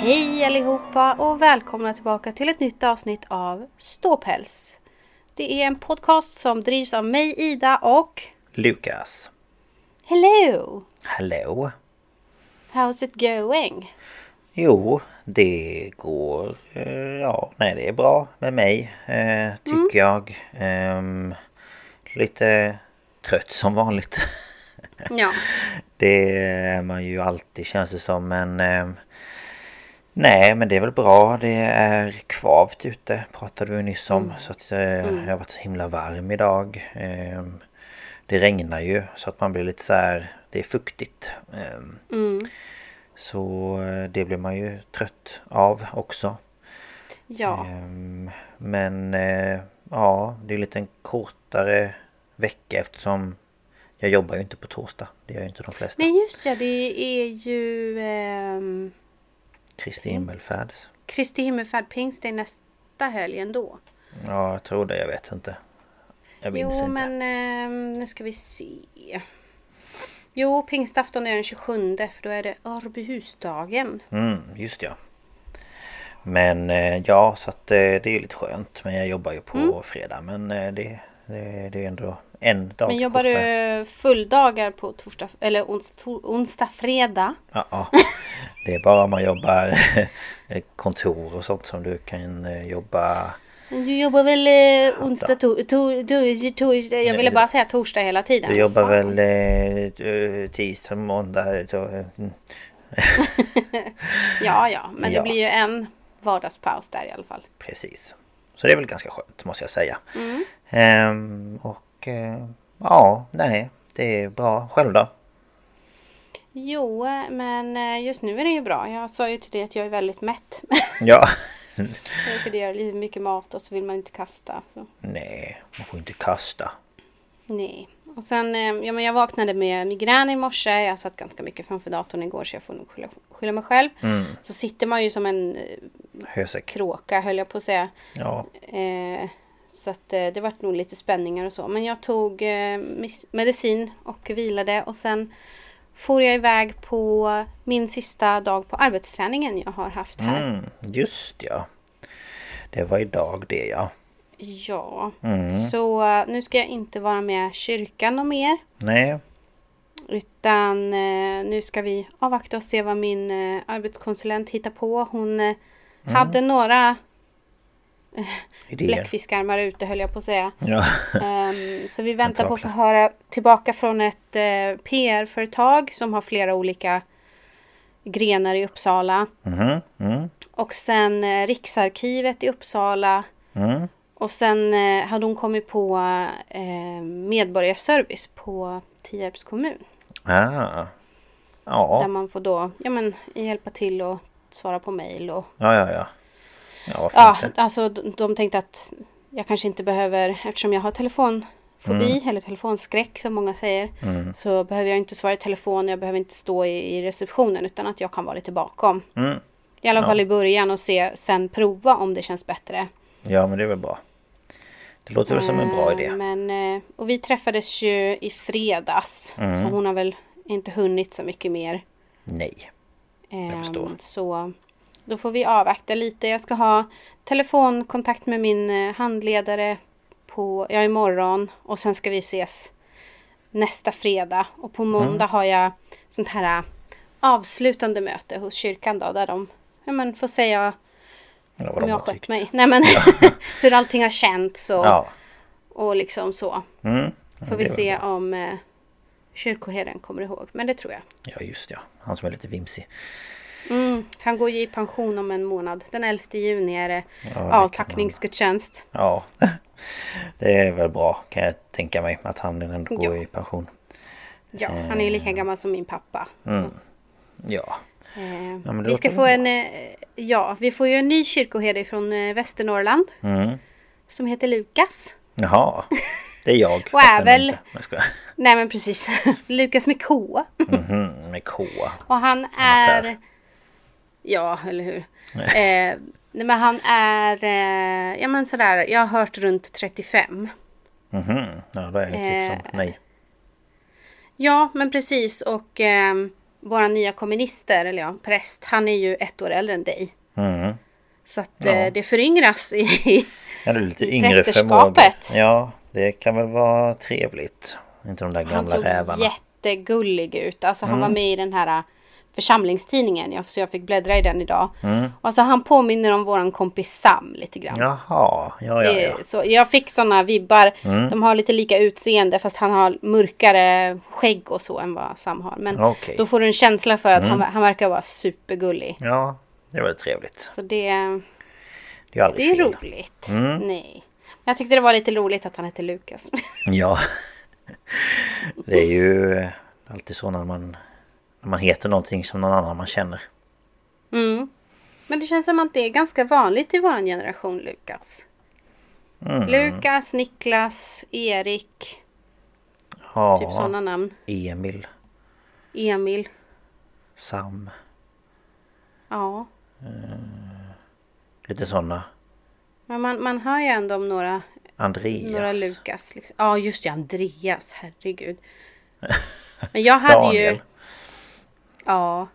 Hej allihopa och välkomna tillbaka till ett nytt avsnitt av Ståpäls. Det är en podcast som drivs av mig Ida och Lukas. Hello! Hallå! How's it going? Jo, det går... eh, Ja, nej det är bra med mig. eh, Tycker jag. Ehm, lite trött som vanligt. Ja, Det är man ju alltid känns det som men... ehm, Nej men det är väl bra. Det är kvavt ute pratade vi nyss om. Så att eh, jag har varit så himla varm idag. Ehm, Det regnar ju så att man blir lite så här... Det är fuktigt. Ehm, mm. Så eh, det blir man ju trött av också. ja. Ehm, Men eh, ja, det är lite en kortare vecka eftersom jag jobbar ju inte på torsdag. Det gör ju inte de flesta. Nej just ja, det är ju Kristi himmelfärd. Kristi himmelfärd pingst är nästa helg ändå. Ja, jag tror det. Jag vet inte. Jag minns Jo inte. men ehm, nu ska vi se. Jo, pingstafton är den 27 för då är det Örbyhusdagen. Mm, just ja. Men eh, ja, så att eh, det är ju lite skönt. Men jag jobbar ju på Mm. fredag. Men eh, det, det, det är ändå en dag Men jobbar du fulldagar på torsdag eller ons, to, onsdag, fredag? Ja, ja. Det är bara om man jobbar kontor och sånt som du kan eh, jobba Du jobbar väl eh, onsdag, to, to, to, torsdag? Jag ville bara säga torsdag hela tiden. Du jobbar Fan. väl eh, eh, tisdag, måndag? Så, eh, mm. Ja, ja, men Ja. det blir ju en vardagspaus där i alla fall. precis. Så det är väl ganska skönt måste jag säga. Mm. Ehm, och eh, ja, nej. Det är bra. Själv då? Jo, men eh, just nu är det ju bra. Jag sa ju till dig att jag är väldigt mätt. Ja. För det gör lite mycket mat och så vill man inte kasta. Så. nej, man får inte kasta. Nej. Och sen, eh, ja men jag vaknade med migrän i morse. Jag satt ganska mycket framför datorn igår så jag får nog skylla, skylla mig själv. Mm. Så sitter man ju som en Hösäck. kråka höll jag på att säga. Ja. Eh, så att eh, det vart nog lite spänningar och så. Men jag tog eh, medicin och vilade och sen for jag iväg på min sista dag på arbetsträningen jag har haft här. Mm, just ja. Det var idag det ja. Ja, Mm. så eh, nu ska jag inte vara med kyrkan och mer. Nej. Utan nu ska vi avvakta och se vad min arbetskonsulent hittar på. Hon Mm. hade några. Bläckfiskarmar ute höll jag på att säga. Ja. Ehm, så vi väntar på att få höra tillbaka från ett eh, PR-företag som har flera olika grenar i Uppsala. Mhm. Mm. Och sen eh, Riksarkivet i Uppsala. Mm. Och sen eh, hade hon kommit på eh, medborgarservice på Tierps kommun. Ah. Där Ja. man får då ja, men, hjälpa till och svara på mail och Ja, ja, ja. Ja, Ja, alltså de, de tänkte att jag kanske inte behöver, eftersom jag har telefonfobi Mm. eller telefonskräck som många säger. Så behöver jag inte svara i telefon, jag behöver inte stå i, i receptionen utan att jag kan vara lite bakom. Mm. I alla Ja. fall i början och se, sen prova om det känns bättre. Ja, men det är väl bra. Det låter väl som en bra Eh, idé. Men, eh, och vi träffades ju i fredags. Mm. Så hon har väl inte hunnit så mycket mer. Nej. Ehm, förstår. Så då får vi avvakta lite. Jag ska ha telefonkontakt med min eh, handledare på, ja, imorgon. Och sen ska vi ses nästa fredag. Och på måndag har jag sånt här eh, avslutande möte hos kyrkan då. Där de ja, men, får säga vad om jag har skött tyckt. mig. Nej men hur allting har känts och, Ja. och liksom så. Mm. Får vi se bra. om eh, kyrkoherden kommer ihåg. Men det tror jag. Ja, just ja. Han som är lite vimsig. Mm, han går ju i pension om en månad. Den 11 juni är det Ja, avtackningsgudstjänst. Ja. Det är väl bra kan jag tänka mig att han ändå går Ja. i pension. Ja, han är ju lika gammal som min pappa. Ja. Eh, det vi ska få bra. en... Eh, ja, vi får ju en ny kyrkoherde från eh, Västernorrland. Mm. Som heter Lukas. Jaha. Det är jag. Och är väl-. Nej men precis. Lukas med K. Mhm, med K. Och han är... Ja, eller hur. Eh, nej men han är... Eh, ja men sådär, jag har hört runt 35. Mhm. Ja, då är det typ Eh, som mig. Ja, men precis. Och eh, våra nya kommunister, eller ja, präst, han är ju ett år äldre än dig. Mm. Så att Ja. eh, det föryngras i... Ja, det är lite i yngre förmågor. Ja, det kan väl vara trevligt. Inte de där Han gamla såg rävarna. jättegullig ut. Alltså han Mm. var med i den här eh, församlingstidningen. Ja, så jag fick bläddra i den idag. Mm. Alltså han påminner om våran kompis Sam lite grann. Jaha, ja, ja, ja. Eh, Så jag fick sådana vibbar. Mm. De har lite lika utseende fast han har mörkare skägg och så än vad Sam har. Men Okej. då får du en känsla för att Mm. han, han verkar vara supergullig. Ja, det var trevligt. Så det, Det är det är roligt. Mm. Nej. Jag tyckte det var lite roligt att han hette Lukas. Ja. Det är ju alltid så när man, när man heter någonting som någon annan man känner. Mm. Men det känns som att det är ganska vanligt i våran generation Lukas. Mm. Lukas, Niklas, Erik. Ja, Typ sådana namn. Emil, Emil. Sam, Ja. lite sådana. Men man, man hör ju ändå om några, Andreas. några Lukas. Liksom. Ja just det, Andreas. Herregud. Men jag hade Daniel. ju... Ja.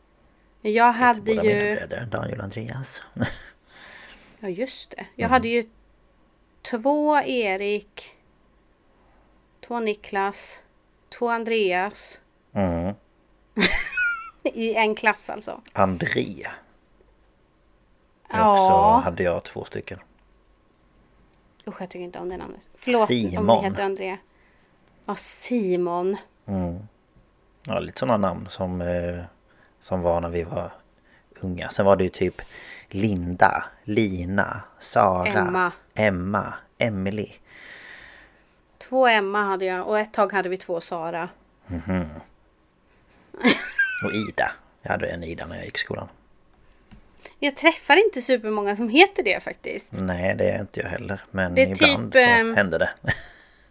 Jag hade mina ju... bröder, Daniel och Andreas. Ja just det. Mm. Jag hade ju två Erik. Två Niklas. Två Andreas. Mm. I en klass alltså. Andrea. Ja. Också hade jag två stycken. Usch jag tycker inte om det namnet. Förlåt om Simon. ni heter Andrea. Ja Simon. Mm. Ja, lite sådana namn som, eh, som var när vi var unga. Sen var det ju typ Linda, Lina, Sara, Emma. Emma, Emily. Två Emma hade jag och ett tag hade vi två Sara. Och Ida. Jag hade en Ida när jag gick i skolan. Jag träffar inte supermånga som heter det faktiskt. Nej, det är inte jag heller. Men ibland typ, så ehm, hände det.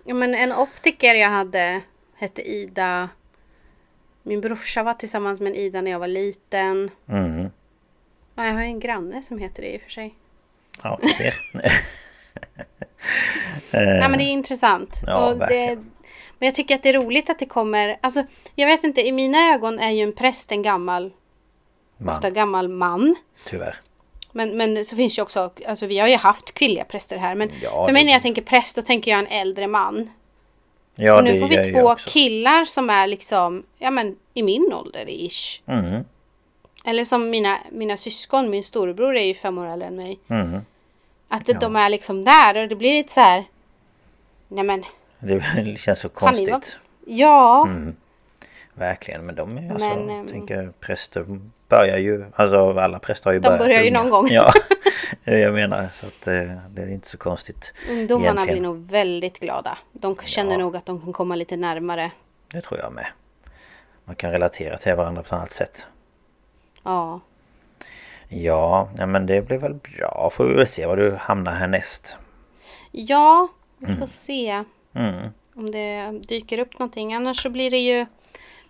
Ja, men en optiker jag hade hette Ida. Min brorsa var tillsammans med en Ida när jag var liten. Mm. Ja, jag har en granne som heter det i och för sig. Ja, du ser. Ja men det är intressant. Eh, Ja, och det, verkligen. men jag tycker att det är roligt att det kommer. Alltså jag vet inte, i mina ögon är ju en präst en gammal, ofta Man, gammal man. tyvärr. Men, men så finns ju också, alltså vi har ju haft kvinnliga präster här. Men Ja, för mig det- när jag tänker präst då tänker jag en äldre man. Ja, och nu får vi två killar som är liksom, ja men i min ålder ish. Mm. Eller som mina, mina syskon, min storebror är ju fem år äldre än mig. Mm. Att de är liksom där och det blir lite så här. Nej men, Det känns så Kan ni vara- konstigt. Verkligen, men de är alltså, Men, ehm, jag tänker präster börjar ju, alltså alla präster har ju De börjat börjar ju unga. någon gång. Ja, det är det jag menar. Så att eh, det är inte så konstigt. Ungdomarna egentligen. blir nog väldigt glada. De känner Ja. nog att de kan komma lite närmare. Det tror jag med. Man kan relatera till varandra på ett annat sätt. Ja. Ja, men det blir väl bra. Får vi väl se var du hamnar härnäst. Ja, vi får se Mm. om det dyker upp någonting. Annars så blir det ju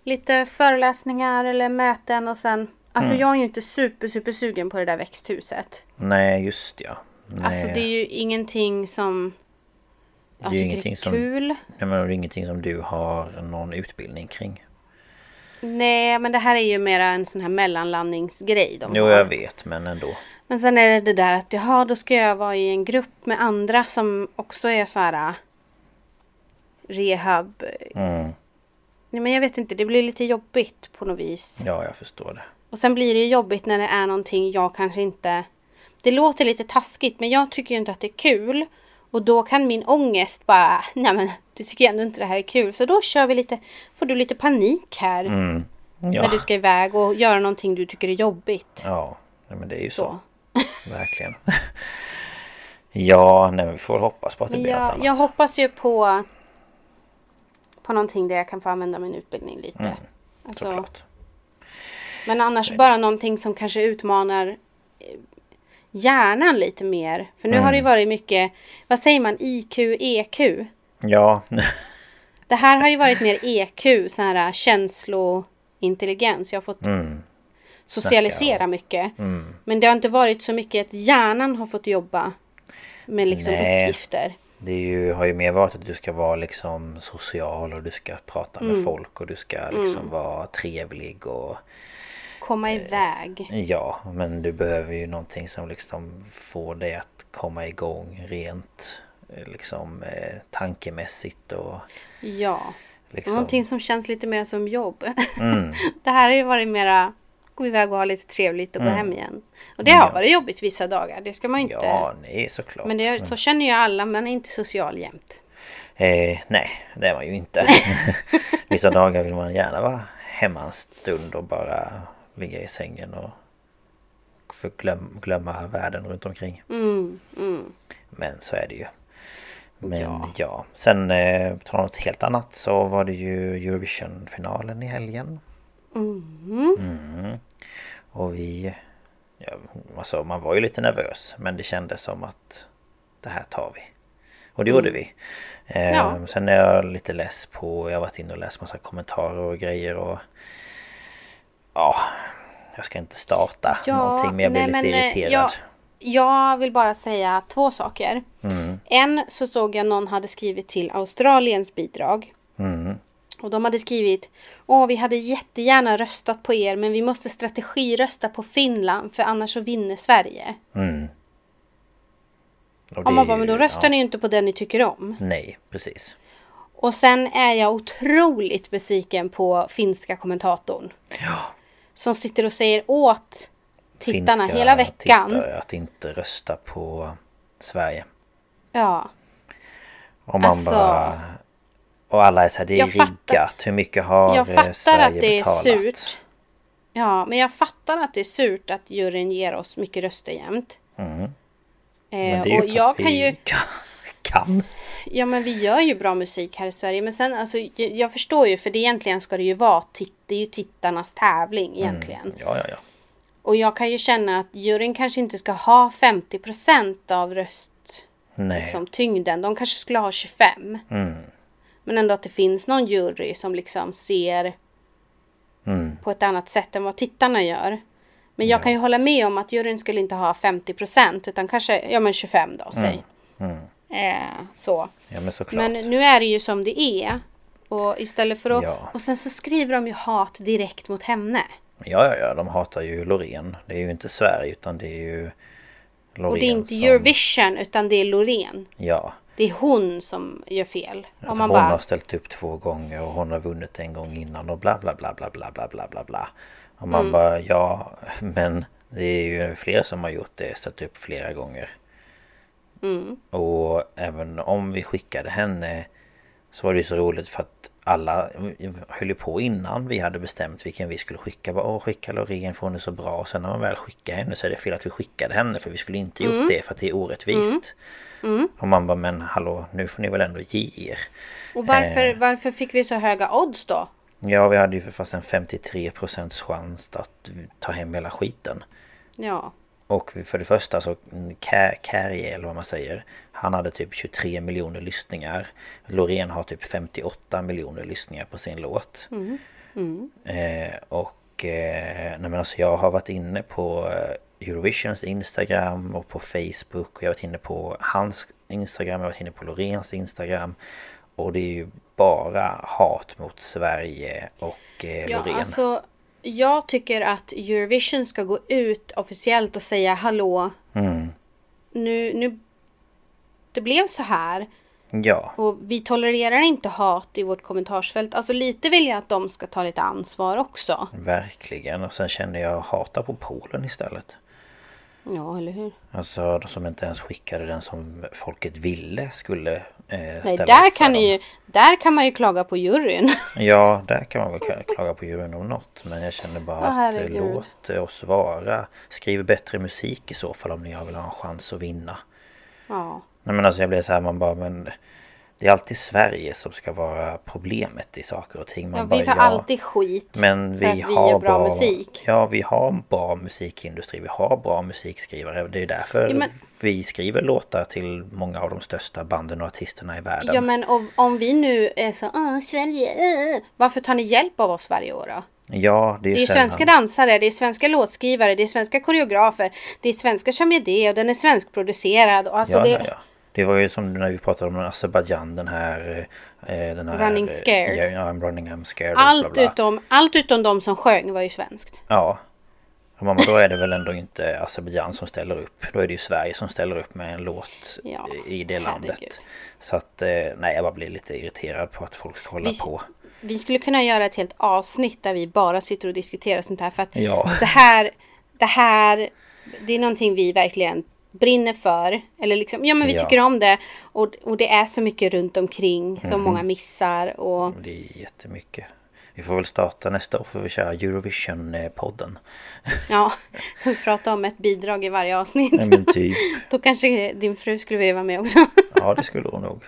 lite föreläsningar eller möten och sen Alltså Mm. jag är ju inte super super sugen på det där växthuset. Nej, just ja. Nej. Alltså det är ju ingenting som jag Det är tycker ingenting är som- kul. Nej, men det är ingenting som du har någon utbildning kring. Nej men det här är ju mera en sån här mellanlandningsgrej de Jo, har. jag vet, men ändå. Men sen är det det där att jaha då ska jag vara i en grupp med andra som också är så här äh, rehab. Mm. Nej, men jag vet inte, det blir lite jobbigt på något vis. Ja, jag förstår det. Och sen blir det jobbigt när det är någonting jag kanske inte... Det låter lite taskigt men jag tycker ju inte att det är kul. Och då kan min ångest bara, nej men du tycker ändå inte det här är kul. Så då kör vi lite, får du lite panik här. Mm. När Ja, du ska iväg och göra någonting du tycker är jobbigt. ja nej, men det är ju så. Så. Verkligen. ja, nej, men vi får hoppas på att det blir något jag, annat. jag hoppas ju på på någonting där jag kan få använda min utbildning lite. Alltså, Såklart. men annars bara någonting som kanske utmanar eh, hjärnan lite mer. För nu har det ju varit mycket, vad säger man, IQ, EQ? Ja, Det här har ju varit mer EQ, så här känslointelligens. Jag har fått mm. socialisera Snacka, mycket. Men det har inte varit så mycket att hjärnan har fått jobba med liksom Nej. uppgifter. Det ju, har ju mer varit att du ska vara liksom social och du ska prata med Mm. folk och du ska liksom vara trevlig och Komma Eh. iväg. ja, men du behöver ju någonting som liksom får dig att komma igång rent eh, liksom eh, tankemässigt och Ja. liksom. Någonting som känns lite mer som jobb. Mm. det här har ju varit mera gå iväg och ha lite trevligt och gå hem igen. Och det har varit jobbigt vissa dagar. Det ska man ju inte. Mm. Ja, nej såklart. Men det, så känner ju alla. Man är inte social jämt. Eh, nej, det är man ju inte. Vissa dagar vill man gärna vara hemma en stund och bara ligga i sängen och glöm, glömma världen runt omkring. Mm, mm. Men så är det ju. Men ja, Ja. sen eh, på något helt annat så var det ju Eurovision-finalen i helgen. Mm. Mm. Och vi... Ja, alltså man var ju lite nervös men det kändes som att det här tar vi. Och det gjorde vi. Eh, Mm. Ja. Sen är jag lite less på, jag har varit inne och läst massa kommentarer och grejer och... Ja, jag ska inte starta någonting men jag blir nej, lite men, eh, irriterad. Jag, jag vill bara säga två saker. Mm. En så såg jag någon hade skrivit till Australiens bidrag. Mm. Och de hade skrivit Åh, vi hade jättegärna röstat på er men vi måste strategirösta på Finland för annars så vinner Sverige. Mm. Och man bara, men då röstar ja, ni ju inte på den ni tycker om. Nej, precis. Och sen är jag otroligt besviken på finska kommentatorn. Ja. Som sitter och säger åt tittarna Finska hela veckan. tittare att inte rösta på Sverige. Ja. Och man Alltså- bara... Och alla är så här, det är Jag fattar- riggat. Hur mycket har Jag eh, fattar Sverige att det är betalat? surt. Ja, men jag fattar att det är surt att juryn ger oss mycket röster jämt. Mm. Eh, Men det är ju och för jag att kan vi ju... kan. kan. Ja men vi gör ju bra musik här i Sverige. Men sen alltså jag, jag förstår ju för det egentligen ska det ju vara det är ju tittarnas tävling egentligen. Ja, ja, ja. Och jag kan ju känna att juryn kanske inte ska ha 50% av röst Nej. liksom, tyngden. De kanske skulle ha 25. Mm. Men ändå att det finns någon jury som liksom ser Mm. på ett annat sätt än vad tittarna gör. Men jag kan ju hålla med om att juryn skulle inte ha 50% utan kanske, ja men 25 då, säg. Mm. Eh, så. Ja, men. Men nu är det ju som det är. Och istället för att... Ja. Och sen så skriver de ju hat direkt mot henne. Ja, ja, ja. De hatar ju Loreen. Det är ju inte Sverige utan det är ju Loreen och det är inte som... Eurovision utan det är Loreen. Ja. Det är hon som gör fel. Och man hon bara... har ställt upp två gånger och hon har vunnit en gång innan och bla bla bla bla bla bla bla bla bla. Och man Mm. bara ja men det är ju fler som har gjort det, ställt upp flera gånger. Mm. Och även om vi skickade henne så var det ju så roligt för att alla höll ju på innan vi hade bestämt vilken vi skulle skicka. Bara, Åh, skicka Loreen för hon är så bra. Och sen när man väl skickar henne så är det fel att vi skickade henne för vi skulle inte gjort Mm. det för att det är orättvist. Och man bara men hallå nu får ni väl ändå ge er. Och varför, Eh. varför fick vi så höga odds då? Ja vi hade ju för fast en 53% chans att ta hem hela skiten. Ja. Och för det första så Carrie eller vad man säger Han hade typ 23 miljoner lyssningar Loreen har typ 58 miljoner lyssningar på sin låt Mm. Mm. eh, Och eh, nej men alltså jag har varit inne på eh, Eurovisions Instagram och på Facebook och jag har varit inne på hans Instagram, jag har varit inne på Loreens Instagram Och det är ju bara hat mot Sverige och eh, Ja, Loreen alltså jag tycker att Eurovision ska gå ut officiellt och säga hallå. mm. Nu, nu. Det blev så här. Ja, Och vi tolererar inte hat i vårt kommentarsfält. Alltså lite vill jag att de ska ta lite ansvar också. verkligen och sen känner jag hata på Polen istället Ja, eller hur? Alltså de som inte ens skickade den som folket ville skulle eh, Nej, där kan, dem. ju, där kan man ju klaga på juryn. Ja, där kan man väl kla- klaga på juryn om något. Men jag känner bara Ja, att eh, herregud. låt oss vara. Skriv bättre musik i så fall om ni vill ha en chans att vinna. Ja. Nej men alltså jag blir så här, man bara men Det är alltid Sverige som ska vara problemet i saker och ting. Man ja, bara, vi får alltid skit Men för vi att vi har gör bra, musik. Ja, vi har bra musikindustri. Vi har bra musikskrivare. Det är därför Ja, men- vi skriver låtar till många av de största banden och artisterna i världen. Ja men om, om vi nu är så Åh, Sverige, äh. varför tar ni hjälp av oss varje år då? Ja, det är Det är svenska dansare, det är svenska låtskrivare, det är svenska koreografer, det är svenska som gör det och den är svenskproducerad. Alltså Ja, det, ja, ja. Det var ju som när vi pratade om Azerbaijan den här... eh, Den här Running eh, Scared. Ja, I'm running I'm scared. Allt, bla, bla. utom, allt utom de som sjöng var ju svenskt. Ja. Och mamma, då är det väl ändå inte Azerbaijan som ställer upp. Då är det ju Sverige som ställer upp med en låt Ja, i det landet. herregud. Så att, eh, nej jag bara blir lite irriterad på att folk ska hålla Vi- på. Vi skulle kunna göra ett helt avsnitt där vi bara sitter och diskuterar sånt här. För att Ja. det här, det här, det är någonting vi verkligen brinner för. Eller liksom, ja men vi Ja. tycker om det. Och, och det är så mycket runt omkring som Mhm. många missar. Och Det är jättemycket. Vi får väl starta nästa år för vi köra Eurovision-podden. ja, prata om ett bidrag i varje avsnitt. Nej men typ. Då kanske din fru skulle vilja vara med också. Ja det skulle hon nog.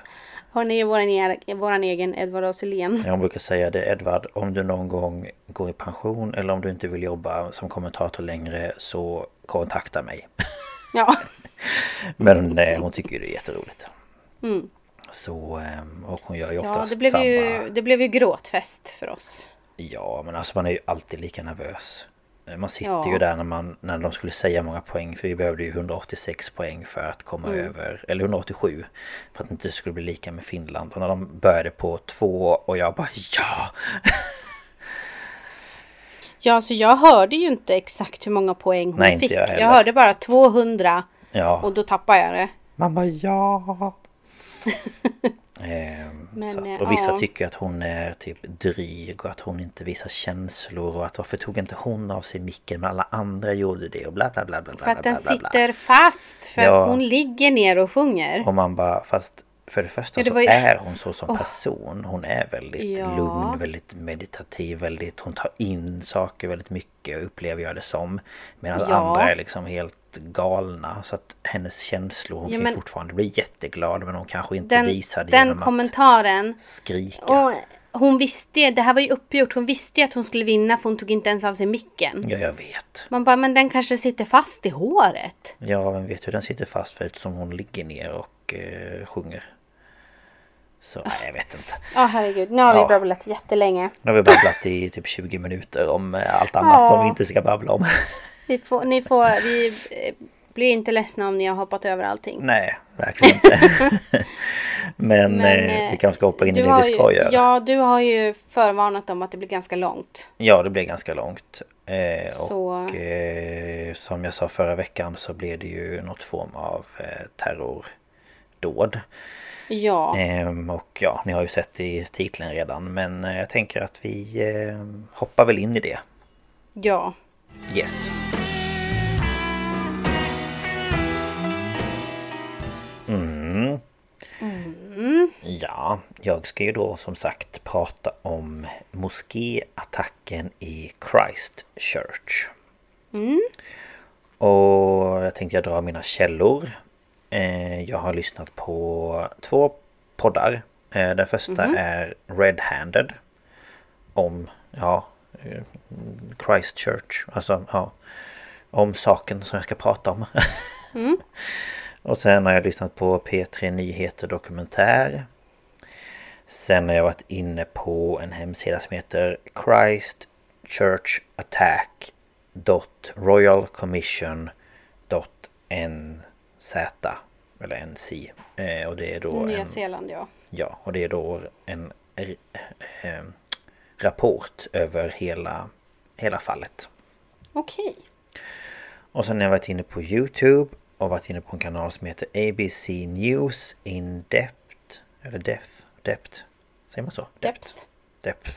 Hon är våran, e- våran egen Edvard af. Jag brukar säga det Edvard, om du någon gång går i pension eller om du inte vill jobba som kommentator längre så kontakta mig. Ja. Men eh, hon tycker det är jätteroligt. Mm. Så, eh, och hon gör ju Ja, oftast det blev, samma... ju, det blev ju gråtfest för oss. Ja, men alltså man är ju alltid lika nervös. Eh, Man sitter Ja. ju där när, man, när de skulle säga många poäng för vi behövde ju 186 poäng för att komma Mm. över, eller 187 för att det inte skulle bli lika med Finland. Och när de började på två och jag bara ja! Ja, så jag hörde ju inte exakt hur många poäng hon Nej, inte fick. jag Jag, hörde bara 200 Ja, och då tappade jag det. man bara ja! Ehm, Men, att, eh, och vissa ja. tycker att hon är typ dryg och att hon inte visar känslor och att varför tog inte hon av sig micken men alla andra gjorde det och bla bla bla bla bla För att bla, den bla, bla. sitter fast. För Ja. att hon ligger ner och sjunger. Och man bara, fast för det första Ja, det så ju- är hon så som person. Hon är väldigt Ja. lugn, väldigt meditativ, väldigt, hon tar in saker väldigt mycket upplever jag det som. Medan Ja. andra är liksom helt galna. Så att hennes känslor, hon Ja, kan fortfarande bli jätteglad men hon kanske inte Den, visar det den genom kommentaren. att skrika. Och hon visste, det här var ju uppgjort. Hon visste att hon skulle vinna för hon tog inte ens av sig micken. Ja, jag vet. Man bara, men den kanske sitter fast i håret. Ja, men vet hur den sitter fast för eftersom hon ligger ner och eh, sjunger. Så, nej jag vet inte. Ja herregud, nu har vi Ja. babblat jättelänge. Nu har vi babblat i typ 20 minuter om eh, allt annat Ja. som vi inte ska babbla om. Vi får, ni får, vi eh, blir inte ledsna om ni har hoppat över allting. Nej, verkligen inte. Men, Men, eh, eh, vi kanske ska hoppa in i det vi ska ju, göra. Ja, du har ju förvarnat om att det blir ganska långt. Ja, det blir ganska långt. Eh, Så- Och eh, som jag sa förra veckan så blir det ju något form av eh, terrordåd. Ja, Ehm, och ja, ni har ju sett i titeln redan. Men eh, jag tänker att vi eh, hoppar väl in i det. ja. Yes. Mm. Ja, jag ska ju då som sagt prata om moskéattacken i Christchurch. Och jag tänkte jag drar mina källor. Eh, Jag har lyssnat på två poddar. Eh, Den första är Red-Handed. Om, ja, eh, Christchurch. Alltså, ja. om saken som jag ska prata om. Mm. och sen har jag lyssnat på P3 Nyheter Dokumentär. Sen har jag varit inne på en hemsida som heter Christ NZ eller NC eh, och det är då Nya en, Zeeland ja. Ja och det är då en eh, rapport över hela, hela fallet. Okej. Okay. Och sen har jag varit inne på Youtube och varit inne på en kanal som heter ABC News in Depth. Eller Depth. Depth. Säger man så? Depth. Depth.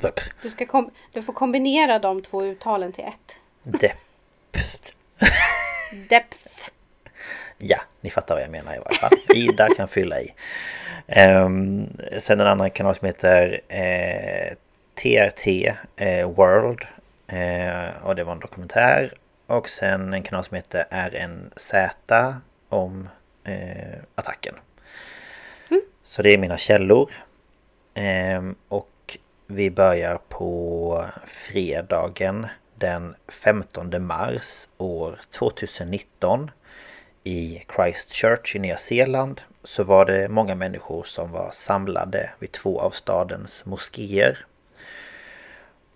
Depth. Du, ska kom du får kombinera de två uttalen till ett. Depth. Depth. Ja, ni fattar vad jag menar i varje fall. Ida kan fylla i. Um, sen en annan kanal som heter eh, TRT eh, World. Eh, och det var en dokumentär. Och sen en kanal som heter RNZ om eh, attacken. Mm. Så det är mina källor. Ehm, och vi börjar på fredagen den 15 mars år 2019 i Christchurch i Nya Zeeland så var det många människor som var samlade vid två av stadens moskéer.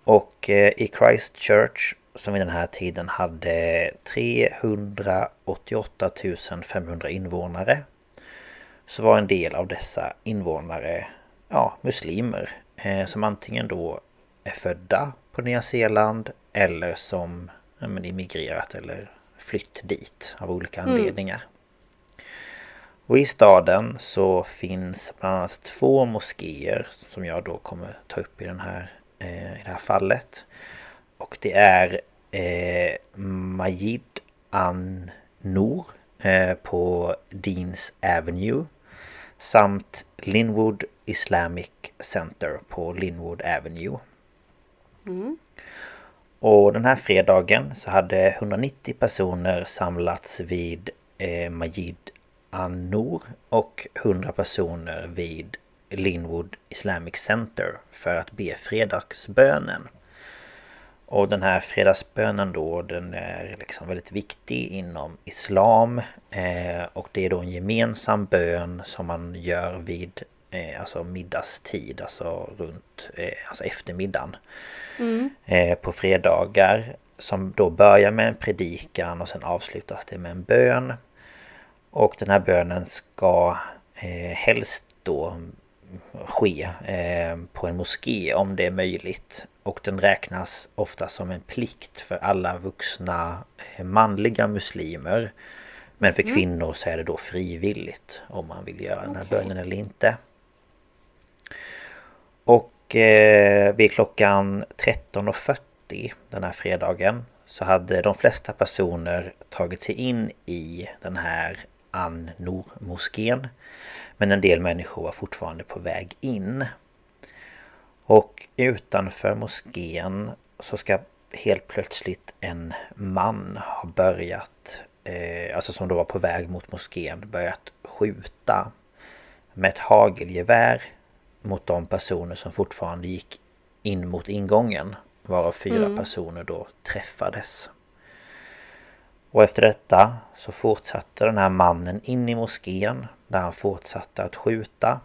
Och eh, i Christchurch som vid den här tiden hade 388 500 invånare så var en del av dessa invånare ja, muslimer eh, som antingen då är födda på Nya Zeeland eller som ja, men immigrerat eller flytt dit av olika mm. anledningar. Och i staden så finns bland annat två moskéer som jag då kommer ta upp i, den här, eh, i det här fallet. Och det är eh, Majid An-Nour eh, på Deans Avenue samt Linwood Islamic Center på Linwood Avenue. Mm. Och den här fredagen så hade 190 personer samlats vid eh, Majid An-Nour och 100 personer vid Linwood Islamic Center för att be fredagsbönen. Och den här fredagsbönen då den är liksom väldigt viktig inom Islam eh, och det är då en gemensam bön som man gör vid eh, alltså middagstid, alltså runt eh, alltså eftermiddagen. Mm. Eh, på fredagar som då börjar med en predikan och sen avslutas det med en bön. Och den här bönen ska eh, helst då ske eh, på en moské om det är möjligt. Och den räknas ofta som en plikt för alla vuxna eh, manliga muslimer. Men för mm. kvinnor så är det då frivilligt om man vill göra den här okay. bönen eller inte. Och eh, vid klockan 13.40 den här fredagen så hade de flesta personer tagit sig in i den här Annor-moskén. Men en del människor var fortfarande på väg in. Och utanför moskén så ska helt plötsligt en man ha börjat, eh, alltså som då var på väg mot moskén, börjat skjuta med ett hagelgevär mot de personer som fortfarande gick in mot ingången. Varav fyra mm. personer då träffades. Och efter detta så fortsatte den här mannen in i moskén där han fortsatte att skjuta.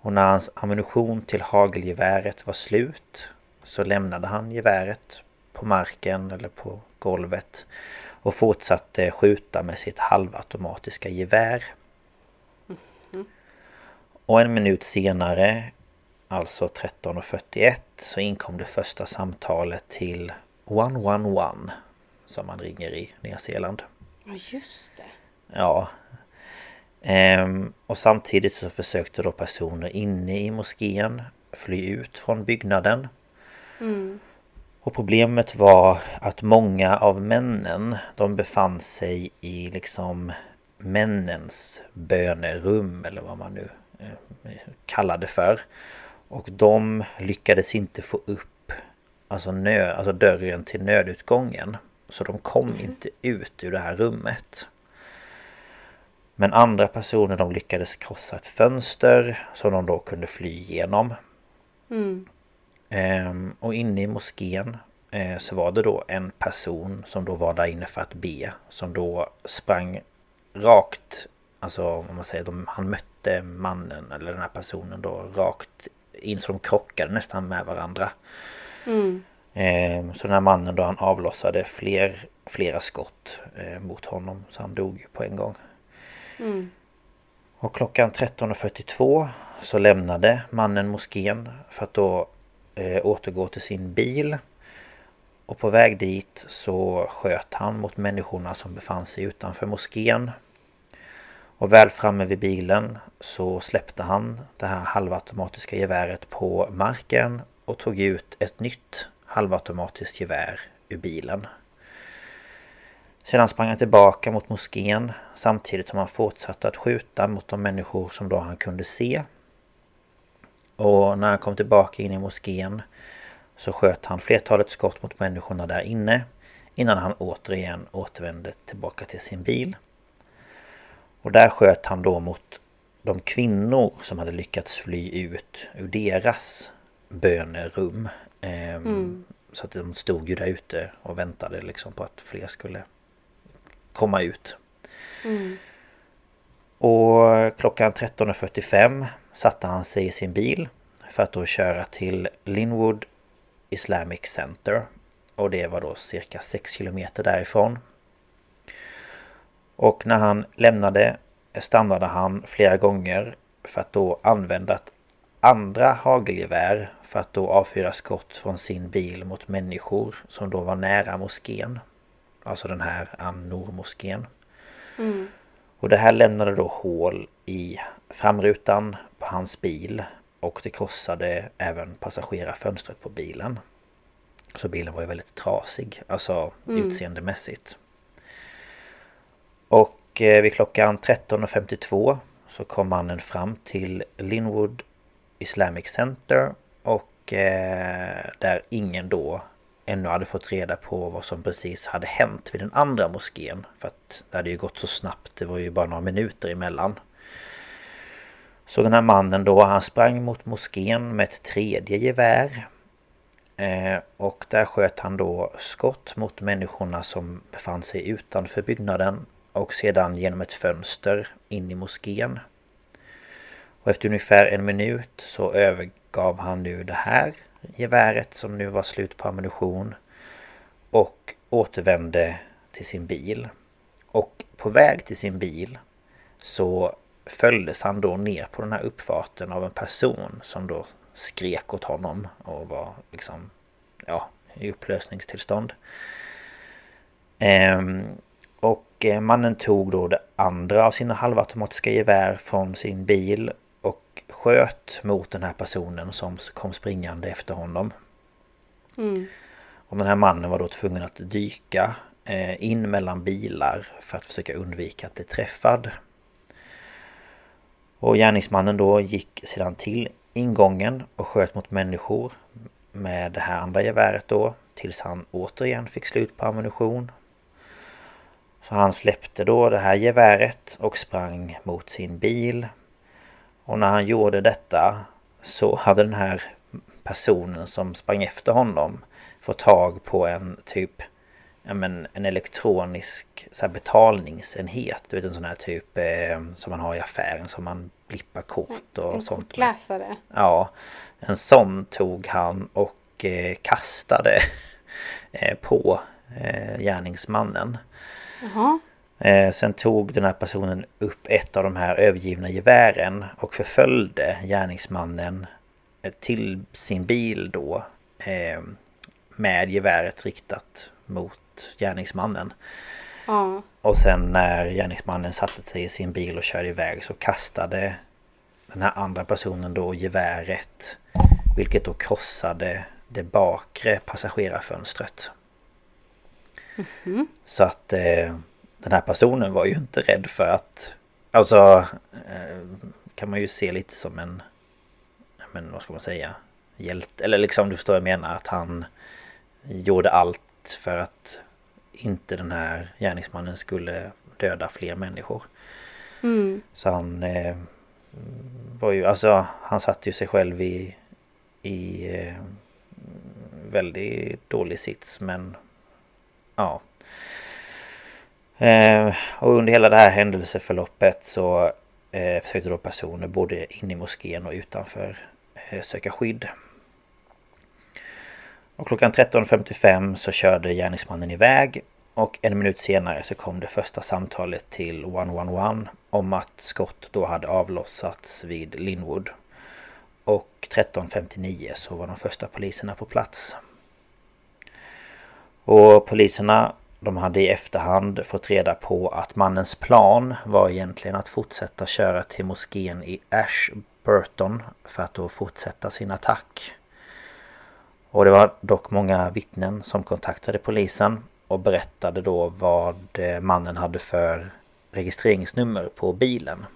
Och när hans ammunition till hagelgeväret var slut så lämnade han geväret på marken eller på golvet och fortsatte skjuta med sitt halvautomatiska gevär. Och en minut senare, alltså 13.41, så inkom det första samtalet till 111 som man ringer i Nya Zeeland. Ja, just det. Ja. Ehm, och samtidigt så försökte då personer inne i moskén fly ut från byggnaden. Mm. Och problemet var att många av männen de befann sig i liksom männens bönerum eller vad man nu kallar det för. Och de lyckades inte få upp alltså, nö, alltså dörren till nödutgången. Så de kom mm. inte ut ur det här rummet. Men andra personer de lyckades krossa ett fönster som de då kunde fly igenom. Mm. Ehm, och inne i moskén eh, så var det då en person som då var där inne för att be. Som då sprang rakt, alltså om man säger de, han mötte mannen eller den här personen då rakt in så de krockade nästan med varandra. Mm. Eh, så den här mannen då han avlossade fler, flera skott eh, mot honom så han dog på en gång. Mm. Och klockan 13.42 så lämnade mannen moskén för att då eh, återgå till sin bil. Och på väg dit så sköt han mot människorna som befann sig utanför moskén. Och väl framme vid bilen så släppte han det här halvautomatiska geväret på marken och tog ut ett nytt halvautomatiskt gevär ur bilen. Sedan sprang han tillbaka mot moskén samtidigt som han fortsatte att skjuta mot de människor som då han kunde se. Och när han kom tillbaka in i moskén så sköt han flertalet skott mot människorna där inne innan han återigen återvände tillbaka till sin bil. Och där sköt han då mot de kvinnor som hade lyckats fly ut ur deras bönerum. Ehm, Mm. Så att de stod ju där ute och väntade liksom på att fler skulle komma ut. Mm. Och klockan 13.45 satte han sig i sin bil för att då köra till Linwood Islamic Center. Och det var då cirka 6 kilometer därifrån. Och när han lämnade stannade han flera gånger för att då använda ett andra hagelgevär för att då avfyra skott från sin bil mot människor som då var nära moskén. Alltså den här An-Noor-moskén. Mm. Och det här lämnade då hål i framrutan på hans bil och det krossade även passagerarfönstret på bilen. Så bilen var ju väldigt trasig, alltså Mm. utseendemässigt. Och eh, vid klockan 13.52 så kom mannen fram till Linwood Islamic Center och eh, där ingen då ännu hade fått reda på vad som precis hade hänt vid den andra moskén. För att det hade ju gått så snabbt, det var ju bara några minuter emellan. Så den här mannen då, han sprang mot moskén med ett tredje gevär. Eh, och där sköt han då skott mot människorna som befann sig utanför byggnaden och sedan genom ett fönster in i moskén. Och efter ungefär en minut så övergav han nu det här geväret som nu var slut på ammunition och återvände till sin bil. Och på väg till sin bil så följdes han då ner på den här uppfarten av en person som då skrek åt honom och var liksom ja, i upplösningstillstånd. Ehm, och eh, mannen tog då det andra av sina halvautomatiska gevär från sin bil och sköt mot den här personen som kom springande efter honom. Mm. Och den här mannen var då tvungen att dyka eh, in mellan bilar för att försöka undvika att bli träffad. Och gärningsmannen då gick sedan till ingången och sköt mot människor med det här andra geväret då tills han återigen fick slut på ammunition. Så han släppte då det här geväret och sprang mot sin bil. Och när han gjorde detta så hade den här personen som sprang efter honom fått tag på en typ ja, men, en elektronisk så här, betalningsenhet. Du vet en sån här typ eh, som man har i affären som man blippar kort och En sånt. kortläsare. Ja, en sån tog han och eh, kastade eh, på eh, gärningsmannen. Jaha. Eh, sen tog den här personen upp ett av de här övergivna gevären och förföljde gärningsmannen eh, till sin bil då eh, med geväret riktat mot gärningsmannen. Ja. Och sen när gärningsmannen satte sig i sin bil och körde iväg så kastade den här andra personen då geväret vilket då krossade det bakre passagerarfönstret. Så att eh, den här personen var ju inte rädd för att Alltså eh, kan man ju se lite som en Men vad ska man säga Hjälte eller liksom du förstår vad jag menar att han Gjorde allt för att Inte den här gärningsmannen skulle döda fler människor Mm. Så han eh, Var ju alltså Han satte ju sig själv i I eh, väldigt dålig sits men ja. Eh, och under hela det här händelseförloppet så eh, försökte då personer både inne i moskén och utanför eh, söka skydd. Och klockan 13.55 så körde gärningsmannen iväg och en minut senare så kom det första samtalet till 111 om att skott då hade avlossats vid Linwood. Och 13.59 så var de första poliserna på plats. Och poliserna de hade i efterhand fått reda på att mannens plan var egentligen att fortsätta köra till moskén i Ashburton för att då fortsätta sin attack. Och det var dock många vittnen som kontaktade polisen och berättade då vad eh, mannen hade för registreringsnummer på bilen.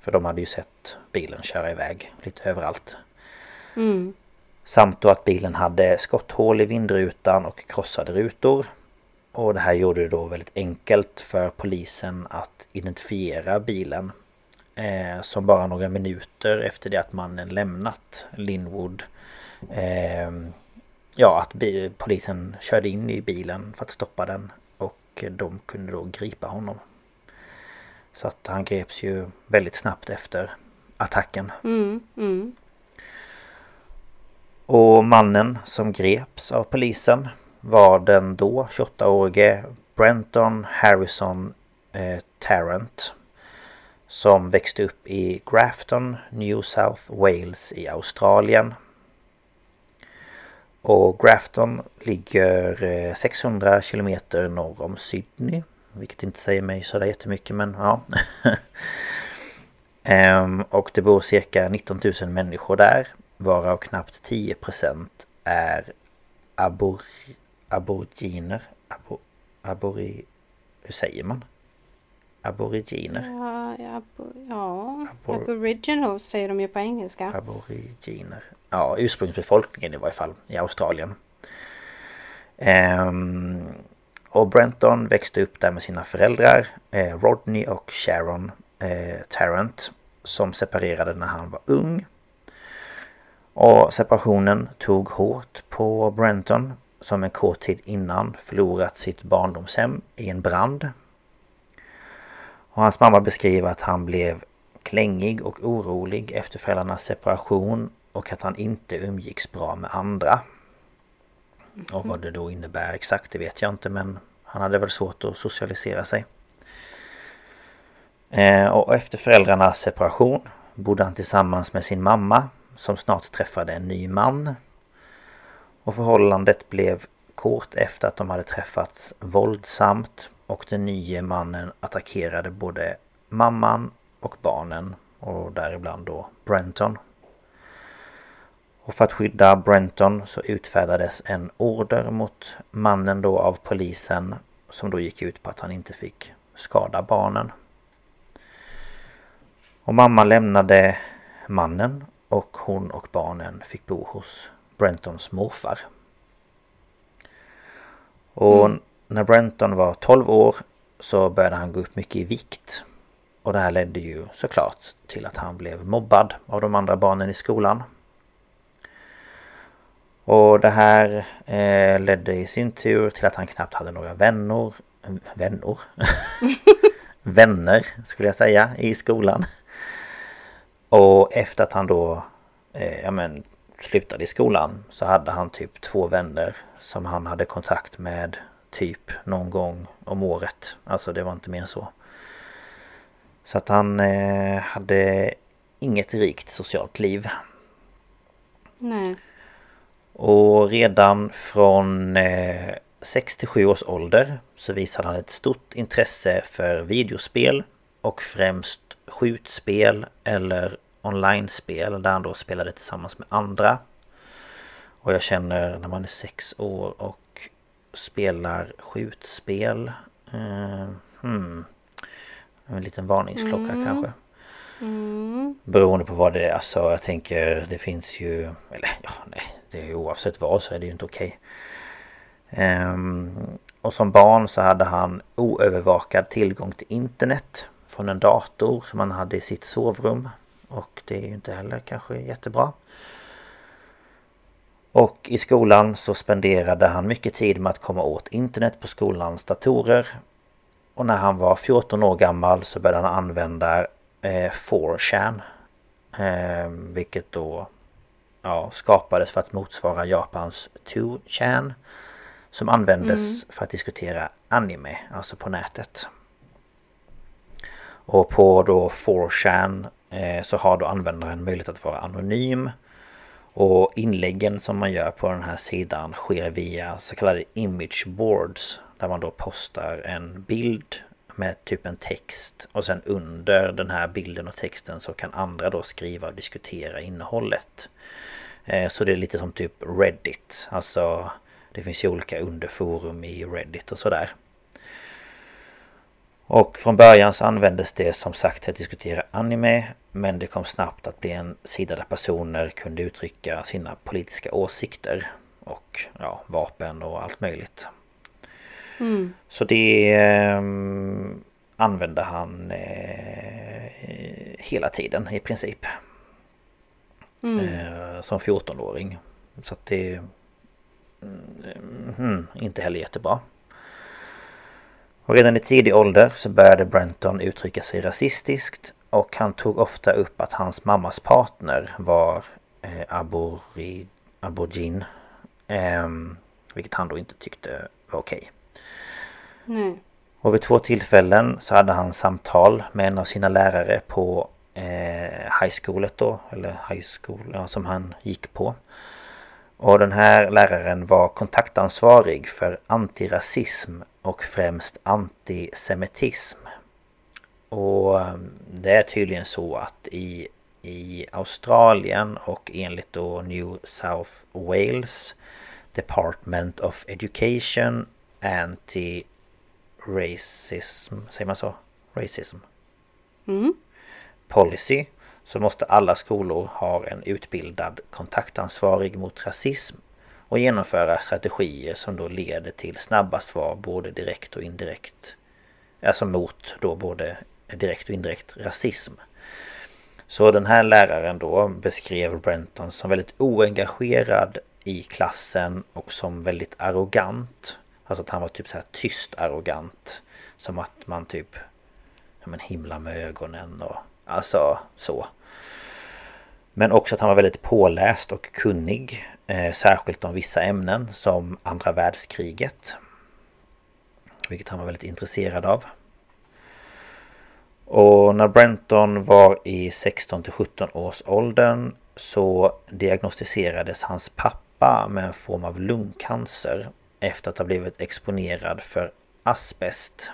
För de hade ju sett bilen köra iväg lite överallt. Mm. Samt då att bilen hade skotthål i vindrutan och krossade rutor. Och det här gjorde det då väldigt enkelt för polisen att identifiera bilen. Eh, som bara några minuter efter det att mannen lämnat Linwood eh, ja, att polisen körde in i bilen för att stoppa den och de kunde då gripa honom. Så att han greps ju väldigt snabbt efter attacken. Mm, mm. Och mannen som greps av polisen var den då 28-årige Brenton Harrison eh, Tarrant. Som växte upp i Grafton, New South Wales i Australien och Grafton ligger eh, 600 kilometer norr om Sydney. Vilket inte säger mig sådär jättemycket men ja. Ehm, och det bor cirka 19 000 människor där. Varav knappt 10% är abor, aboriginer. Abor, abori, hur säger man? Aboriginer? Ja, abo, ja. Abor, aboriginals säger de ju på engelska. Aboriginer ja, ursprungsbefolkningen i varje fall i Australien. Ehm, och Brenton växte upp där med sina föräldrar eh, Rodney och Sharon eh, Tarrant som separerade när han var ung. Och separationen tog hårt på Brenton som en kort tid innan förlorat sitt barndomshem i en brand. Och hans mamma beskriver att han blev klängig och orolig efter föräldrarnas separation och att han inte umgicks bra med andra. Och vad det då innebär exakt det vet jag inte men han hade väl svårt att socialisera sig. Eh, och efter föräldrarnas separation bodde han tillsammans med sin mamma som snart träffade en ny man. Och förhållandet blev kort efter att de hade träffats våldsamt och den nya mannen attackerade både mamman och barnen och däribland då Brenton. Och för att skydda Brenton så utfärdades en order mot mannen då av polisen som då gick ut på att han inte fick skada barnen. Och mamma lämnade mannen och hon och barnen fick bo hos Brentons morfar. Och mm. när Brenton var 12 år så började han gå upp mycket i vikt. Och det här ledde ju såklart till att han blev mobbad av de andra barnen i skolan. Och det här eh, ledde i sin tur till att han knappt hade några vänner Vänner? Vänner skulle jag säga i skolan. Och efter att han då eh, ja, men, slutade i skolan så hade han typ två vänner som han hade kontakt med typ någon gång om året. Alltså det var inte mer än så. Så att han eh, hade inget rikt socialt liv. Nej. Och redan från eh, 6 till 7 års ålder så visade han ett stort intresse för videospel och främst skjutspel eller online-spel där han då spelade tillsammans med andra. Och jag känner när man är 6 år och spelar skjutspel. Eh, hmm, en liten varningsklocka mm. kanske. Mm. Beroende på vad det är. Alltså jag tänker det finns ju... Eller ja, nej. Det är oavsett vad så är det ju inte okej. Okay. Um, och som barn så hade han oövervakad tillgång till internet från en dator som han hade i sitt sovrum. Och det är ju inte heller kanske jättebra. Och i skolan så spenderade han mycket tid med att komma åt internet på skolans datorer. Och när han var 14 år gammal så började han använda eh, 4chan. Eh, vilket då ja, skapades för att motsvara Japans 2chan. Som användes mm. för att diskutera anime, alltså på nätet. Och på då 4chan eh, så har då användaren möjlighet att vara anonym. Och inläggen som man gör på den här sidan sker via så kallade image boards. Där man då postar en bild med typ en text. Och sen under den här bilden och texten så kan andra då skriva och diskutera innehållet. Eh, så det är lite som typ Reddit. Alltså det finns ju olika underforum i Reddit och sådär. Och från början så användes det som sagt till att diskutera anime men det kom snabbt att bli en sida där personer kunde uttrycka sina politiska åsikter och ja, vapen och allt möjligt. Mm. Så det eh, använde han eh, hela tiden i princip. Mm. Eh, som 14-åring. Så att det... Mm, inte heller jättebra. Och redan i tidig ålder så började Brenton uttrycka sig rasistiskt och han tog ofta upp att hans mammas partner var eh, abori, aborigin. Eh, vilket han då inte tyckte var okej. Okay. Och vid två tillfällen så hade han samtal med en av sina lärare på eh, high schoolet då, eller high school ja, som han gick på. Och den här läraren var kontaktansvarig för antirasism och främst antisemitism. Och ehm, det är tydligen så att i, i Australien och enligt då New South Wales Department of Education Anti-Racism, säger man så? Racism? Mm. Policy så måste alla skolor ha en utbildad kontaktansvarig mot rasism och genomföra strategier som då leder till snabba svar både direkt och indirekt. Alltså mot då både direkt och indirekt rasism. Så den här läraren då beskrev Brenton som väldigt oengagerad i klassen och som väldigt arrogant. Alltså att han var typ så här tyst arrogant. Som att man typ ja men himla med ögonen och alltså så. Men också att han var väldigt påläst och kunnig. Eh, särskilt om vissa ämnen som andra världskriget. Vilket han var väldigt intresserad av. Och när Brenton var i 16 till 17 års åldern så diagnostiserades hans pappa med en form av lungcancer efter att ha blivit exponerad för asbest.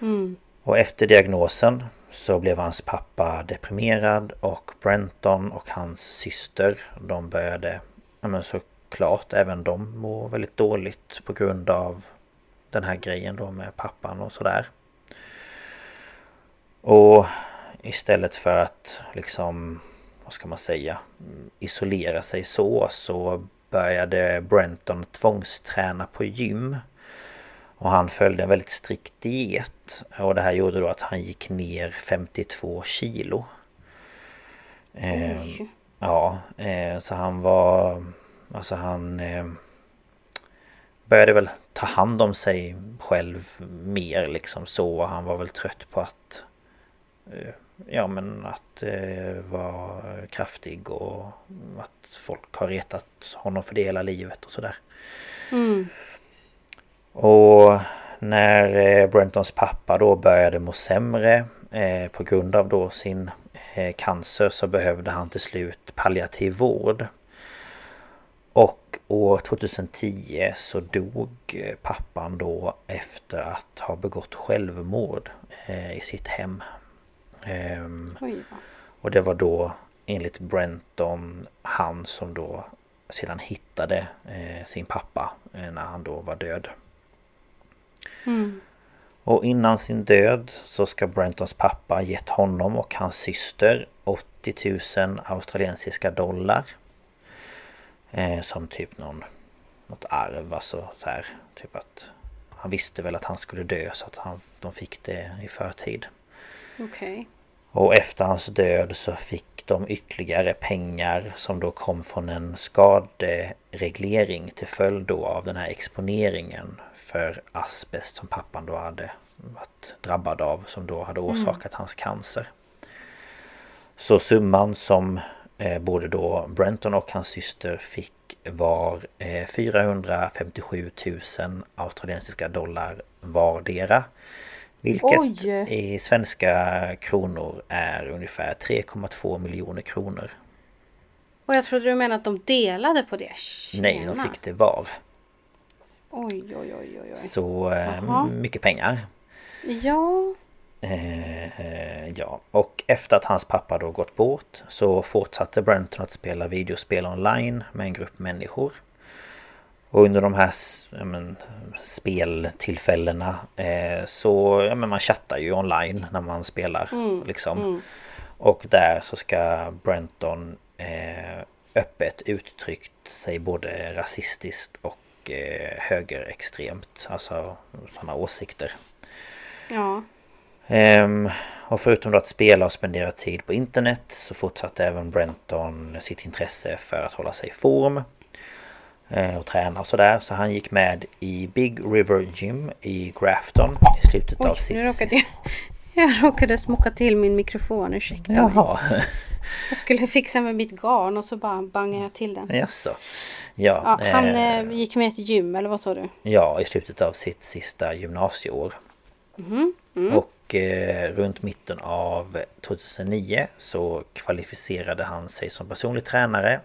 Mm. Och efter diagnosen så blev hans pappa deprimerad och Brenton och hans syster de började ja men såklart även de må väldigt dåligt på grund av den här grejen då med pappan och sådär. Och istället för att liksom vad ska man säga isolera sig så så började Brenton tvångsträna på gym. Och han följde en väldigt strikt diet. Och det här gjorde då att han gick ner 52 kilo. Eh, ja, eh, så han var... Alltså han... Eh, började väl ta hand om sig själv mer liksom så. Han var väl trött på att... Eh, ja men att eh, vara kraftig och att folk har retat honom för det hela livet och sådär. Mm. Och när eh, Brentons pappa då började må sämre eh, på grund av då sin eh, cancer så behövde han till slut palliativ vård. Och år 2010 så dog pappan då efter att ha begått självmord i sitt hem. Ehm, och det var då enligt Brenton han som då sedan hittade sin pappa när han då var död. Mm. Och innan sin död så ska Brentons pappa gett honom och hans syster 80 000 australiensiska dollar. Eh, som typ någon något arv alltså så här. Typ att han visste väl att han skulle dö så att han, de fick det i förtid. Okej. Okay. Och efter hans död så fick de ytterligare pengar som då kom från en skadereglering till följd då av den här exponeringen för asbest som pappan då hade varit drabbad av som då hade orsakat mm. hans cancer. Så summan som eh, både då Brenton och hans syster fick var eh, 457 000 australiensiska dollar vardera. Vilket Oj. i svenska kronor är ungefär 3,2 miljoner kronor. Och jag trodde du menade att de delade på det. Tjena. Nej, de fick det var. Oj, oj, oj, oj. Så eh, mycket pengar. Ja. Eh, ja, och efter att hans pappa då gått bort så fortsatte Brenton att spela videospel online med en grupp människor. Och under de här men, speltillfällena eh, så ja, men man chattar ju online när man spelar. Mm, liksom. Mm. Och där så ska Brenton eh, öppet uttryckt sig både rasistiskt och eh, högerextremt. Alltså sådana åsikter. Ja. Um, och förutom att spela och spendera tid på internet så fortsatte även Brenton sitt intresse för att hålla sig i form. Uh, och träna och sådär. Så han gick med i Big River Gym i Grafton i slutet Oj, av sitt... Nu råkade jag, jag råkade smocka till min mikrofon, ursäkta Jaha. mig. Jag skulle fixa med mitt garn och så bara bangade jag till den. Jaså. Ja, ja, han eh, gick med till gym eller vad sa du? Ja, i slutet av sitt sista gymnasieår. Mm. Mm. Och eh, runt mitten av 2009 så kvalificerade han sig som personlig tränare.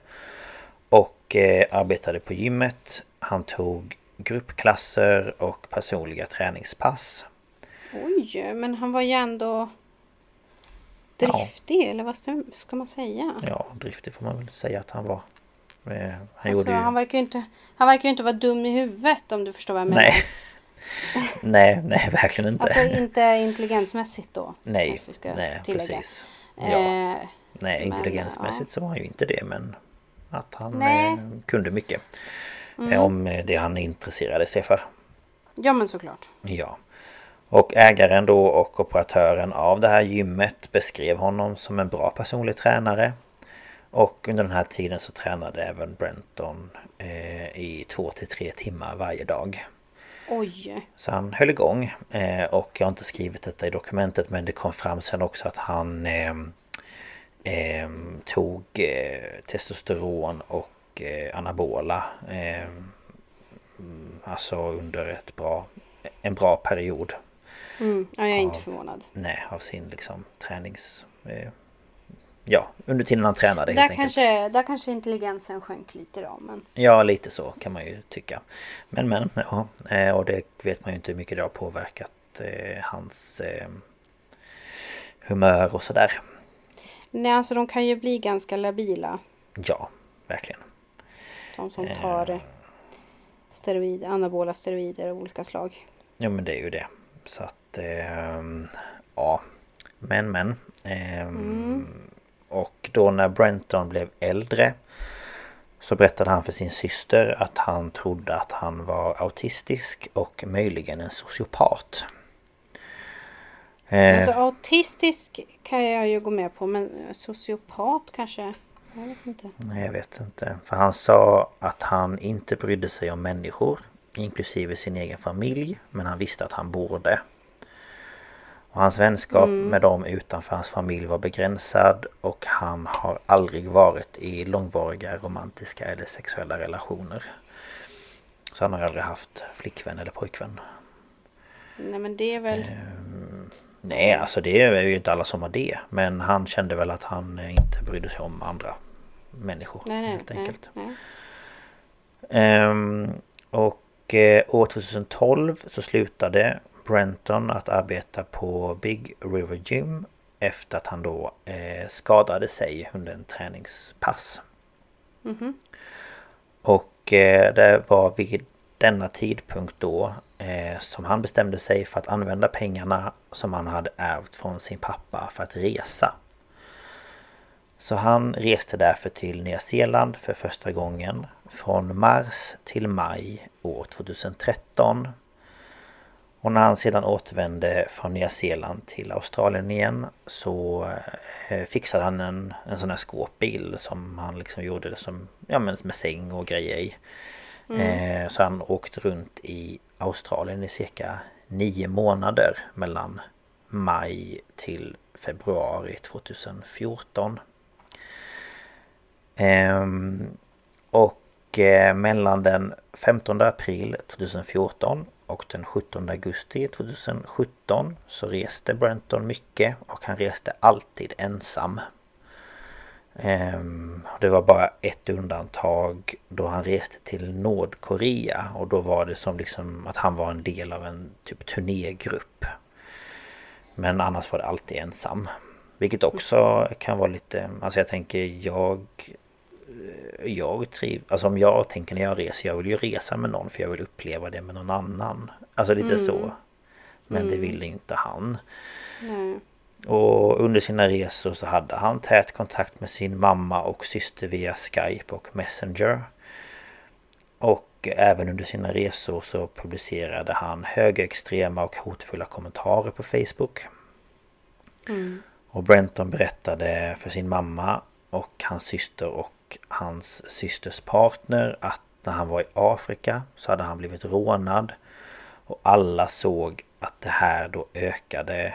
Och eh, arbetade på gymmet. Han tog gruppklasser och personliga träningspass. Oj, men han var ju ändå driftig ja. eller vad ska man säga? Ja, driftig får man väl säga att han var. Eh, han, alltså, gjorde ju... han verkar ju inte Han verkar ju inte vara dum i huvudet om du förstår vad jag menar. Nej. nej, nej verkligen inte. Alltså inte intelligensmässigt då? Nej, nej precis. Ja. Eh, nej, intelligensmässigt ja. så var han ju inte det men att han eh, kunde mycket. Mm. Om det han intresserade sig för. Ja men såklart. Ja. Och ägaren då och operatören av det här gymmet beskrev honom som en bra personlig tränare. Och under den här tiden så tränade även Brenton eh, i två till tre timmar varje dag. Oj! Så han höll igång. Eh, och jag har inte skrivit detta i dokumentet men det kom fram sen också att han eh, eh, tog eh, testosteron och eh, anabola. Eh, alltså under ett bra, en bra period. Mm, ja, jag är av, inte förvånad. Nej, av sin liksom tränings... ja, under tiden han tränade där helt kanske, enkelt. Där kanske intelligensen sjönk lite då. Men... Ja, lite så kan man ju tycka. Men men, ja. Eh, och det vet man ju inte hur mycket det har påverkat eh, hans eh, humör och sådär. Nej, alltså de kan ju bli ganska labila. Ja, verkligen. De som tar eh. steroider, anabola steroider av olika slag. Ja, men det är ju det. Så att, eh, ja. Men men. Eh, mm. Och då när Brenton blev äldre så berättade han för sin syster att han trodde att han var autistisk och möjligen en sociopat. Eh, alltså autistisk kan jag ju gå med på men sociopat kanske? Jag vet inte. Nej jag vet inte. För han sa att han inte brydde sig om människor. Inklusive sin egen familj. Men han visste att han borde. Och hans vänskap mm. med dem utanför hans familj var begränsad och han har aldrig varit i långvariga romantiska eller sexuella relationer. Så han har aldrig haft flickvän eller pojkvän. Nej men det är väl... Ehm, nej alltså det är ju inte alla som har det. Men han kände väl att han inte brydde sig om andra människor. Nej, nej, helt enkelt. Nej, nej. Ehm, och eh, år 2012 så slutade Brenton att arbeta på Big River Gym efter att han då eh, skadade sig under en träningspass. Mm -hmm. Och eh, det var vid denna tidpunkt då som han bestämde sig för att använda pengarna som han hade ärvt från sin pappa för att resa. Så han reste därför till Nya Zeeland för första gången från mars till maj år 2013 Och när han sedan återvände från Nya Zeeland till Australien igen så eh, fixade han en, en sån här skåpbil som han liksom gjorde det som, ja men med säng och grejer i. Mm. Eh, så han åkte runt i Australien i cirka nio månader mellan maj till februari 2014. Ehm, och eh, mellan den 15 april 2014 och den 17 augusti 2017 så reste Brenton mycket och han reste alltid ensam. Ehm, det var bara ett undantag då han reste till Nordkorea och då var det som liksom att han var en del av en typ turnégrupp. Men annars var det alltid ensam. Vilket också kan vara lite, alltså jag tänker jag jag triv, alltså om jag tänker när jag reser, jag vill ju resa med någon för jag vill uppleva det med någon annan. Alltså lite mm. så. Men mm. det ville inte han. Nej. Och under sina resor så hade han tät kontakt med sin mamma och syster via Skype och Messenger. Och även under sina resor så publicerade han högerextrema och hotfulla kommentarer på Facebook. Mm. Och Brenton berättade för sin mamma och hans syster och hans systers partner att när han var i Afrika så hade han blivit rånad. Och alla såg att det här då ökade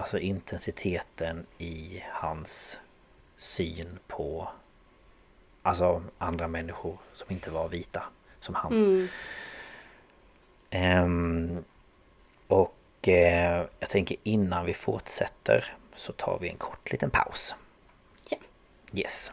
Alltså intensiteten i hans syn på Alltså andra människor som inte var vita som han. Mm. Um, och uh, jag tänker innan vi fortsätter så tar vi en kort liten paus. Ja. Yes.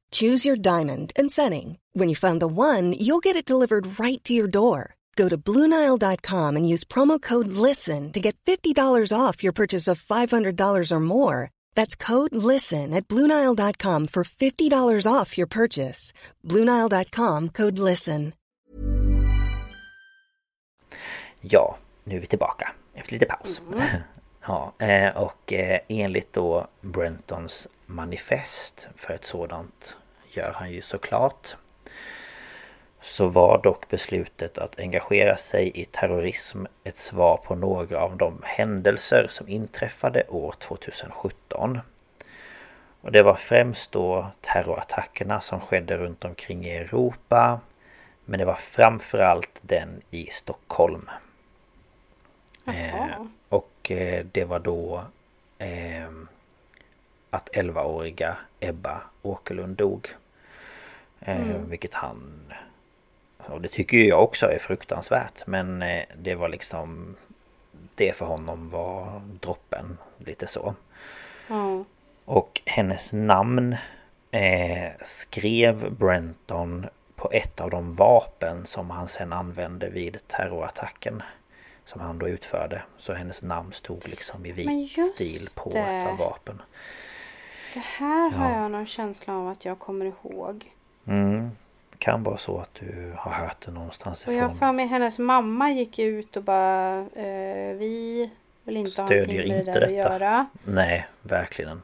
Choose your diamond and setting. When you find the one, you'll get it delivered right to your door. Go to Bluenile.com and use promo code LISTEN to get $50 off your purchase of $500 or more. That's code LISTEN at Bluenile.com for $50 off your purchase. Bluenile.com code LISTEN. Ja, nu är vi tillbaka efter lite paus. Mm. ja, eh, och eh, enligt då Brentons manifest för ett sådant gör han ju såklart. Så var dock beslutet att engagera sig i terrorism ett svar på några av de händelser som inträffade år 2017. Och det var främst då terrorattackerna som skedde runt omkring i Europa. Men det var framförallt den i Stockholm. Eh, och eh, det var då eh, att 11-åriga Ebba Åkerlund dog. Eh, mm. Vilket han... Och det tycker ju jag också är fruktansvärt. Men eh, det var liksom... Det för honom var droppen. Lite så. Mm. Och hennes namn eh, skrev Brenton på ett av de vapen som han sen använde vid terrorattacken. Som han då utförde. Så hennes namn stod liksom i vit stil på det. ett av vapen. Det här har ja. jag någon känsla av att jag kommer ihåg. Mm. Kan vara så att du har hört det någonstans ifrån. Och jag för mig hennes mamma gick ut och bara eh, Vi vill inte Stödjer ha någonting med det där detta. att göra. Nej, verkligen.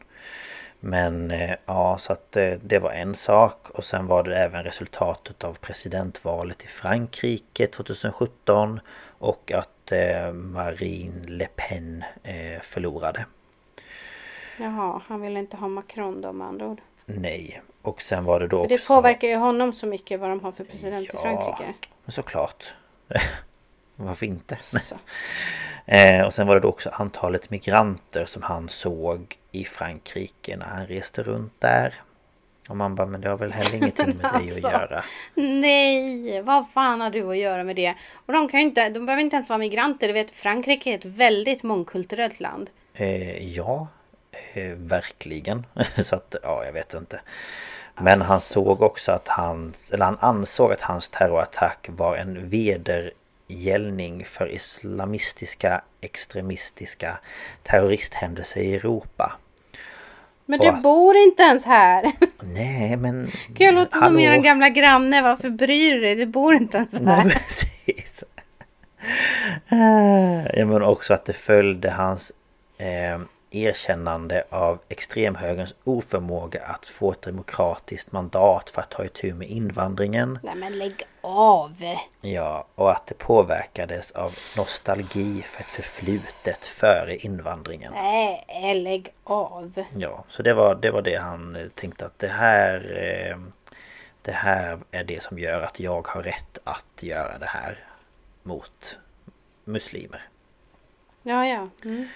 Men eh, ja, så att det var en sak och sen var det även resultatet av presidentvalet i Frankrike 2017 och att eh, Marine Le Pen eh, förlorade. Jaha, han ville inte ha Macron då med andra ord. Nej, och sen var det då för Det påverkar ju honom så mycket vad de har för president ja, i Frankrike. men såklart. Varför inte? eh, och sen var det då också antalet migranter som han såg i Frankrike när han reste runt där. Och man bara, men det har väl heller ingenting med alltså, dig att alltså, göra. Nej, vad fan har du att göra med det? Och de kan ju inte, de behöver inte ens vara migranter. Du vet, Frankrike är ett väldigt mångkulturellt land. Eh, ja, verkligen. Så att, ja, jag vet inte. Men han såg också att hans, eller han ansåg att hans terrorattack var en veder, gällning för islamistiska extremistiska terroristhändelser i Europa. Men du bor inte ens här. Nej men... Jag låter som er gamla granne. Varför bryr du dig? Du bor inte ens här. Nej, precis. Ja, men också att det följde hans eh, erkännande av extremhögerns oförmåga att få ett demokratiskt mandat för att ta itu med invandringen. Nej men lägg av! Ja, och att det påverkades av nostalgi för ett förflutet före invandringen. Nej, lägg av! Ja, så det var det, var det han tänkte att det här eh, Det här är det som gör att jag har rätt att göra det här mot muslimer. Ja, ja. Mm.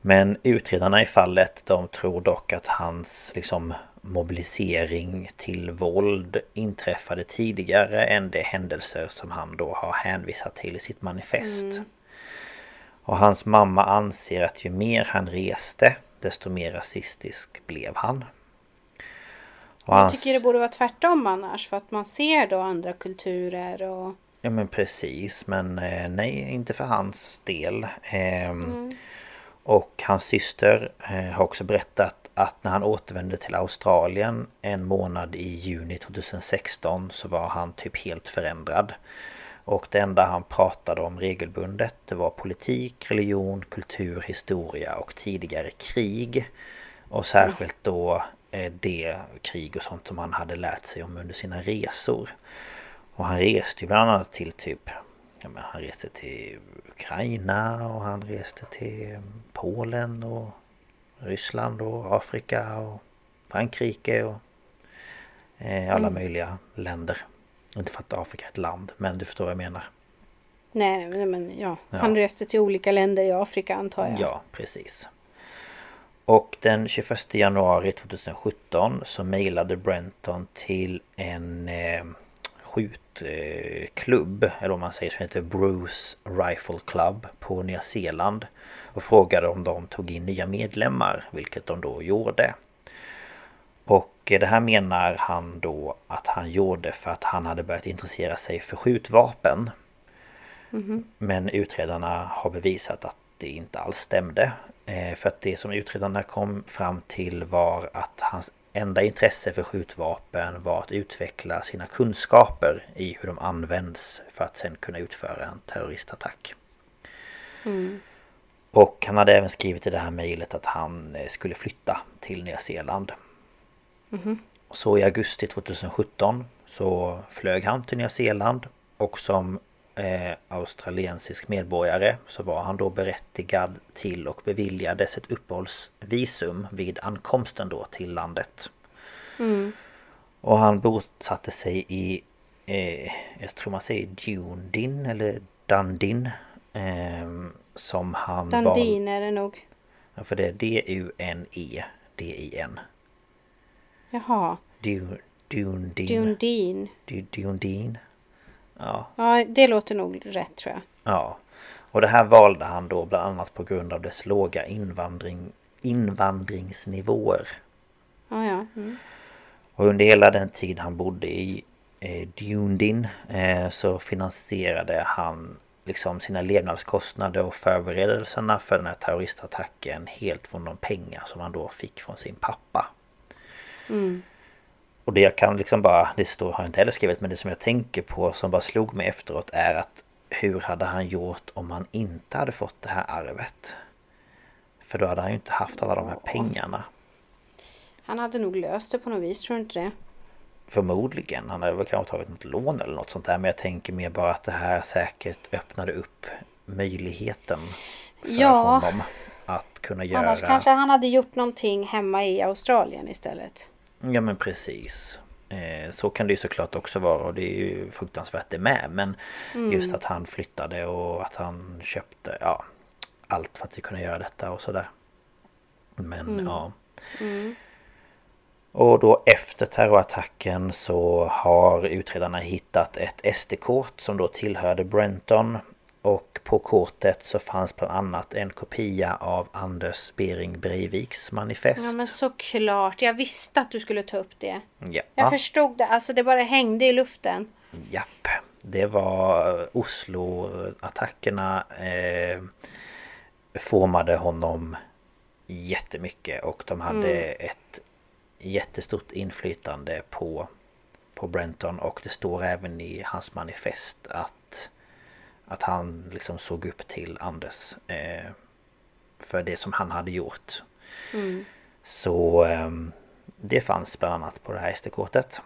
Men utredarna i fallet de tror dock att hans liksom mobilisering till våld inträffade tidigare än de händelser som han då har hänvisat till i sitt manifest. Mm. Och hans mamma anser att ju mer han reste desto mer rasistisk blev han. Och jag tycker det borde vara tvärtom annars för att man ser då andra kulturer och... Ja men precis men eh, nej inte för hans del. Eh, mm. Och hans syster eh, har också berättat att när han återvände till Australien en månad i juni 2016 så var han typ helt förändrad. Och det enda han pratade om regelbundet det var politik, religion, kultur, historia och tidigare krig. Och särskilt då eh, det krig och sånt som han hade lärt sig om under sina resor. Och han reste ju bland annat till typ ja, men Han reste till Ukraina och han reste till Polen och Ryssland och Afrika och Frankrike och eh, alla mm. möjliga länder. Inte för att Afrika är ett land men du förstår vad jag menar. Nej men ja. ja. Han reste till olika länder i Afrika antar jag. Ja precis. Och den 21 januari 2017 så mejlade Brenton till en eh, skjutklubb, eller vad man säger, som heter Bruce Rifle Club på Nya Zeeland. Och frågade om de tog in nya medlemmar, vilket de då gjorde. Och det här menar han då att han gjorde för att han hade börjat intressera sig för skjutvapen. Mm -hmm. Men utredarna har bevisat att det inte alls stämde. Eh, för att det som utredarna kom fram till var att hans enda intresse för skjutvapen var att utveckla sina kunskaper i hur de används för att sen kunna utföra en terroristattack. Mm. Och han hade även skrivit i det här mejlet att han eh, skulle flytta till Nya Zeeland. Mm. Så i augusti 2017 så flög han till Nya Zeeland och som eh, australiensisk medborgare så var han då berättigad till och beviljades ett uppehållsvisum vid ankomsten då till landet. Mm. Och han bosatte sig i eh, Jag tror man säger Dundin eller Dundin eh, Som han Dundin var... är det nog. Ja för det är D-U-N-E D-I-N Jaha. Dundin Dundin Dundin Ja. ja, det låter nog rätt tror jag. Ja. Och det här valde han då bland annat på grund av dess låga invandring, invandringsnivåer. Ja, ja. Mm. Och under hela den tid han bodde i eh, Dundin eh, så finansierade han liksom sina levnadskostnader och förberedelserna för den här terroristattacken helt från de pengar som han då fick från sin pappa. Mm. Och det jag kan liksom bara, det står, har jag inte heller skrivit, men det som jag tänker på som bara slog mig efteråt är att hur hade han gjort om han inte hade fått det här arvet? För då hade han ju inte haft alla de här pengarna. Han hade nog löst det på något vis, tror du inte det? Förmodligen. Han hade väl kanske tagit något lån eller något sånt där. Men jag tänker mer bara att det här säkert öppnade upp möjligheten för ja. honom att kunna göra... Annars kanske han hade gjort någonting hemma i Australien istället. Ja men precis. Eh, så kan det ju såklart också vara och det är ju fruktansvärt det med. Men mm. just att han flyttade och att han köpte ja, allt för att kunna göra detta och sådär. Men mm. ja. Mm. Och då efter terrorattacken så har utredarna hittat ett SD-kort som då tillhörde Brenton och på kortet så fanns bland annat en kopia av Anders Bering Breiviks manifest. Ja men såklart, jag visste att du skulle ta upp det. Ja. Jag förstod det, alltså det bara hängde i luften. Japp. Det var Oslo-attackerna eh, formade honom jättemycket och de hade mm. ett jättestort inflytande på, på Brenton och det står även i hans manifest att, att han liksom såg upp till Anders eh, för det som han hade gjort. Mm. Så eh, det fanns bland annat på det här SD-kortet.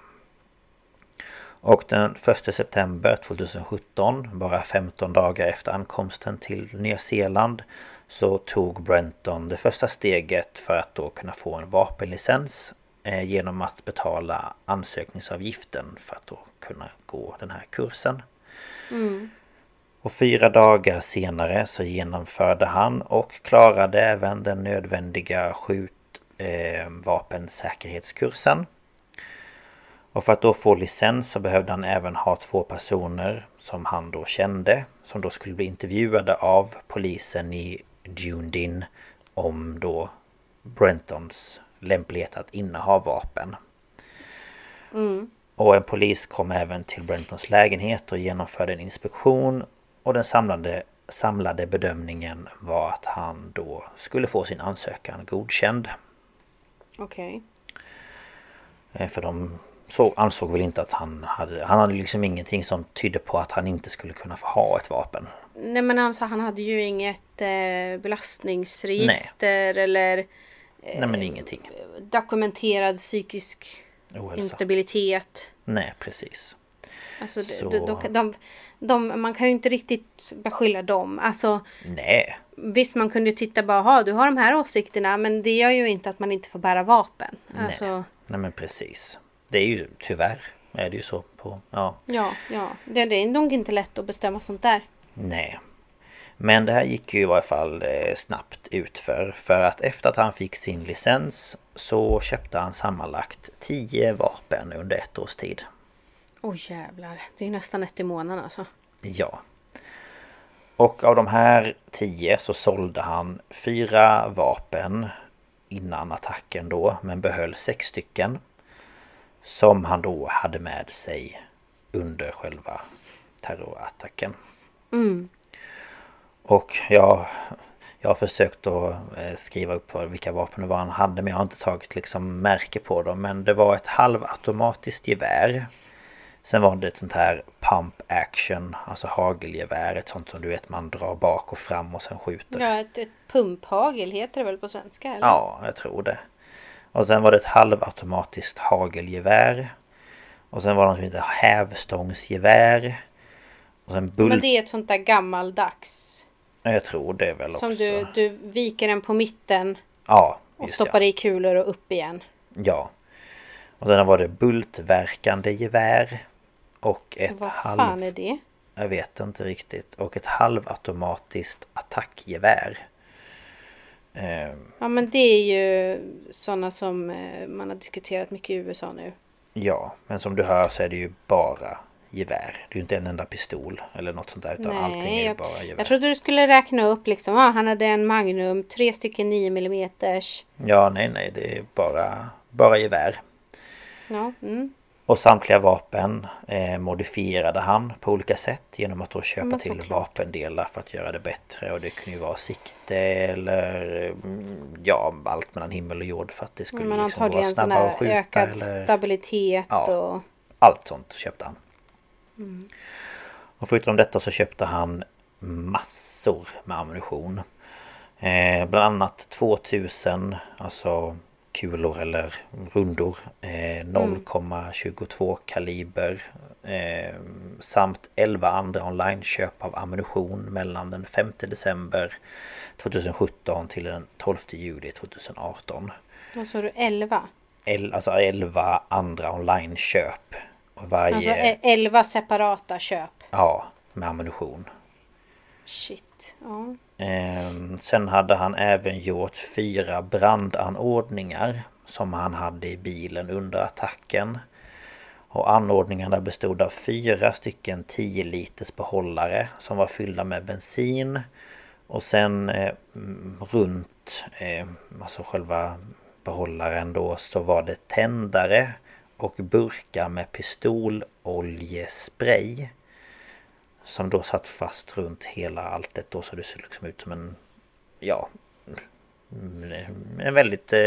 Och den 1 september 2017, bara 15 dagar efter ankomsten till Nya Zeeland så tog Brenton det första steget för att då kunna få en vapenlicens eh, genom att betala ansökningsavgiften för att då kunna gå den här kursen. Mm. Och fyra dagar senare så genomförde han och klarade även den nödvändiga skjutvapensäkerhetskursen. Och för att då få licens så behövde han även ha två personer som han då kände. Som då skulle bli intervjuade av polisen i Dundin om då Brentons lämplighet att inneha vapen. Mm. Och en polis kom även till Brentons lägenhet och genomförde en inspektion och den samlade, samlade bedömningen var att han då skulle få sin ansökan godkänd. Okej. Okay. Eh, för de så ansåg väl inte att han hade... Han hade liksom ingenting som tydde på att han inte skulle kunna få ha ett vapen. Nej men alltså han hade ju inget eh, belastningsregister Nej. eller... Eh, Nej men ingenting. Dokumenterad psykisk Ohälsa. instabilitet. Nej precis. Alltså så... de, de, de, de, man kan ju inte riktigt beskylla dem. Alltså... Nej. Visst man kunde titta bara, ha du har de här åsikterna men det gör ju inte att man inte får bära vapen. Nej. Alltså... Nej men precis. Det är ju tyvärr är det ju så på, ja. Ja, ja. Det, det är nog inte lätt att bestämma sånt där. Nej. Men det här gick ju i varje fall eh, snabbt utför. För att efter att han fick sin licens så köpte han sammanlagt 10 vapen under ett års tid. Åh oh, jävlar. Det är nästan ett i månaden alltså. Ja. Och av de här 10 så sålde han fyra vapen innan attacken då. Men behöll sex stycken. Som han då hade med sig under själva terrorattacken. Mm. Och jag, jag har försökt att eh, skriva upp för vilka vapen det var han hade men jag har inte tagit liksom märke på dem. Men det var ett halvautomatiskt gevär. Sen var det ett sånt här pump action, alltså hagelgevär. Ett sånt som du vet man drar bak och fram och sen skjuter. Ja, ett, ett pumphagel heter det väl på svenska? Eller? Ja, jag tror det. Och sen var det ett halvautomatiskt hagelgevär. Och sen var det något som heter hävstångsgevär. Och sen bull... Men det är ett sånt där gammaldags. Ja, jag tror det väl som också. Som du, du viker den på mitten. Ja, Och stoppar ja. i kulor och upp igen. Ja. Och sen var det bultverkande gevär. Och ett Vad halv... fan är det? Jag vet inte riktigt. Och ett halvautomatiskt attackgevär. Ehm. Ja men det är ju sådana som eh, man har diskuterat mycket i USA nu. Ja, men som du hör så är det ju bara gevär. Det är ju inte en enda pistol eller något sånt där utan Nej, allting är ju bara gevär. Jag trodde du skulle räkna upp liksom. Ah, han hade en Magnum, tre stycken 9 mm. Ja, nej, nej, det är bara, bara gevär. Ja, mm. Och samtliga vapen eh, modifierade han på olika sätt genom att då köpa till klart. vapendelar för att göra det bättre. Och det kunde ju vara sikte eller mm, ja, allt mellan himmel och jord för att det skulle liksom vara snabbare att skjuta. ökad eller... stabilitet ja, och... Allt sånt köpte han. Mm. Och förutom detta så köpte han massor med ammunition. Eh, bland annat 2000, alltså kulor eller rundor. Eh, 0,22 mm. kaliber. Eh, samt 11 andra online-köp av ammunition mellan den 5 december 2017 till den 12 juli 2018. Vad sa du? 11? El, alltså 11 andra online-köp. Varje... Alltså 11 e- separata köp? Ja, med ammunition. Shit, ja. Ehm, sen hade han även gjort fyra brandanordningar som han hade i bilen under attacken. Och anordningarna bestod av fyra stycken 10 liters behållare som var fyllda med bensin. Och sen eh, runt eh, alltså själva behållaren då så var det tändare och burkar med pistololjespray. Som då satt fast runt hela alltet då så det såg liksom ut som en Ja En väldigt eh,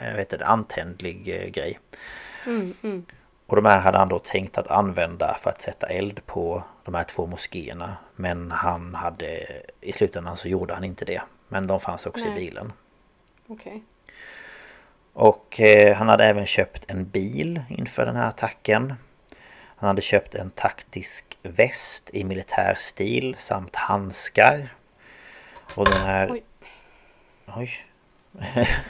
jag vet inte, antändlig eh, grej. Mm, mm. Och de här hade han då tänkt att använda för att sätta eld på de här två moskéerna. Men han hade i slutändan så gjorde han inte det. Men de fanns också Nej. i bilen. Okej. Och eh, han hade även köpt en bil inför den här attacken. Han hade köpt en taktisk väst i militär stil samt handskar. Och den här... Oj. Oj.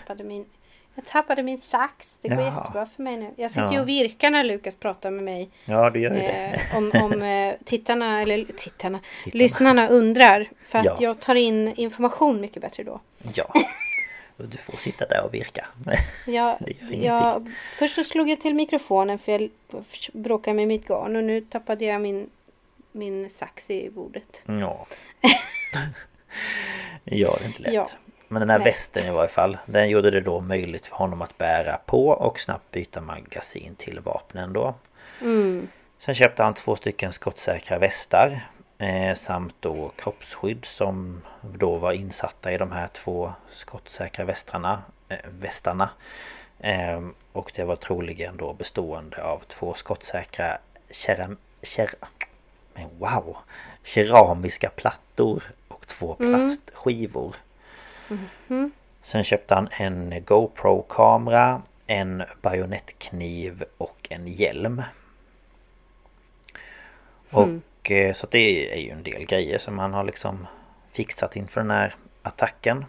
Tappade min, jag tappade min sax. Det går Jaha. jättebra för mig nu. Jag sitter ju Ja. och virkar när Lukas pratar med mig. Ja, du gör ju det. Eh, om om eh, tittarna, eller tittarna, lyssnarna undrar. För att Ja. jag tar in information mycket bättre då. Ja. Och Du får sitta där och virka. Ingenting. jag, först så slog jag till mikrofonen för jag bråkade med mitt garn och nu tappade jag min, min sax i bordet. Ja. ja, det är inte lätt. Ja. Men den här Nej. västen i varje fall. Den gjorde det då möjligt för honom att bära på och snabbt byta magasin till vapnen då. Mm. Sen köpte han två stycken skottsäkra västar. Eh, samt då kroppsskydd som då var insatta i de här två skottsäkra västarna. Eh, västarna. Eh, och det var troligen då bestående av två skottsäkra keram... Ker, men wow! Keramiska plattor och två plastskivor. Sen köpte han en GoPro-kamera, en bajonettkniv och en hjälm. Och eh, så det är ju en del grejer som han har liksom fixat inför den här attacken.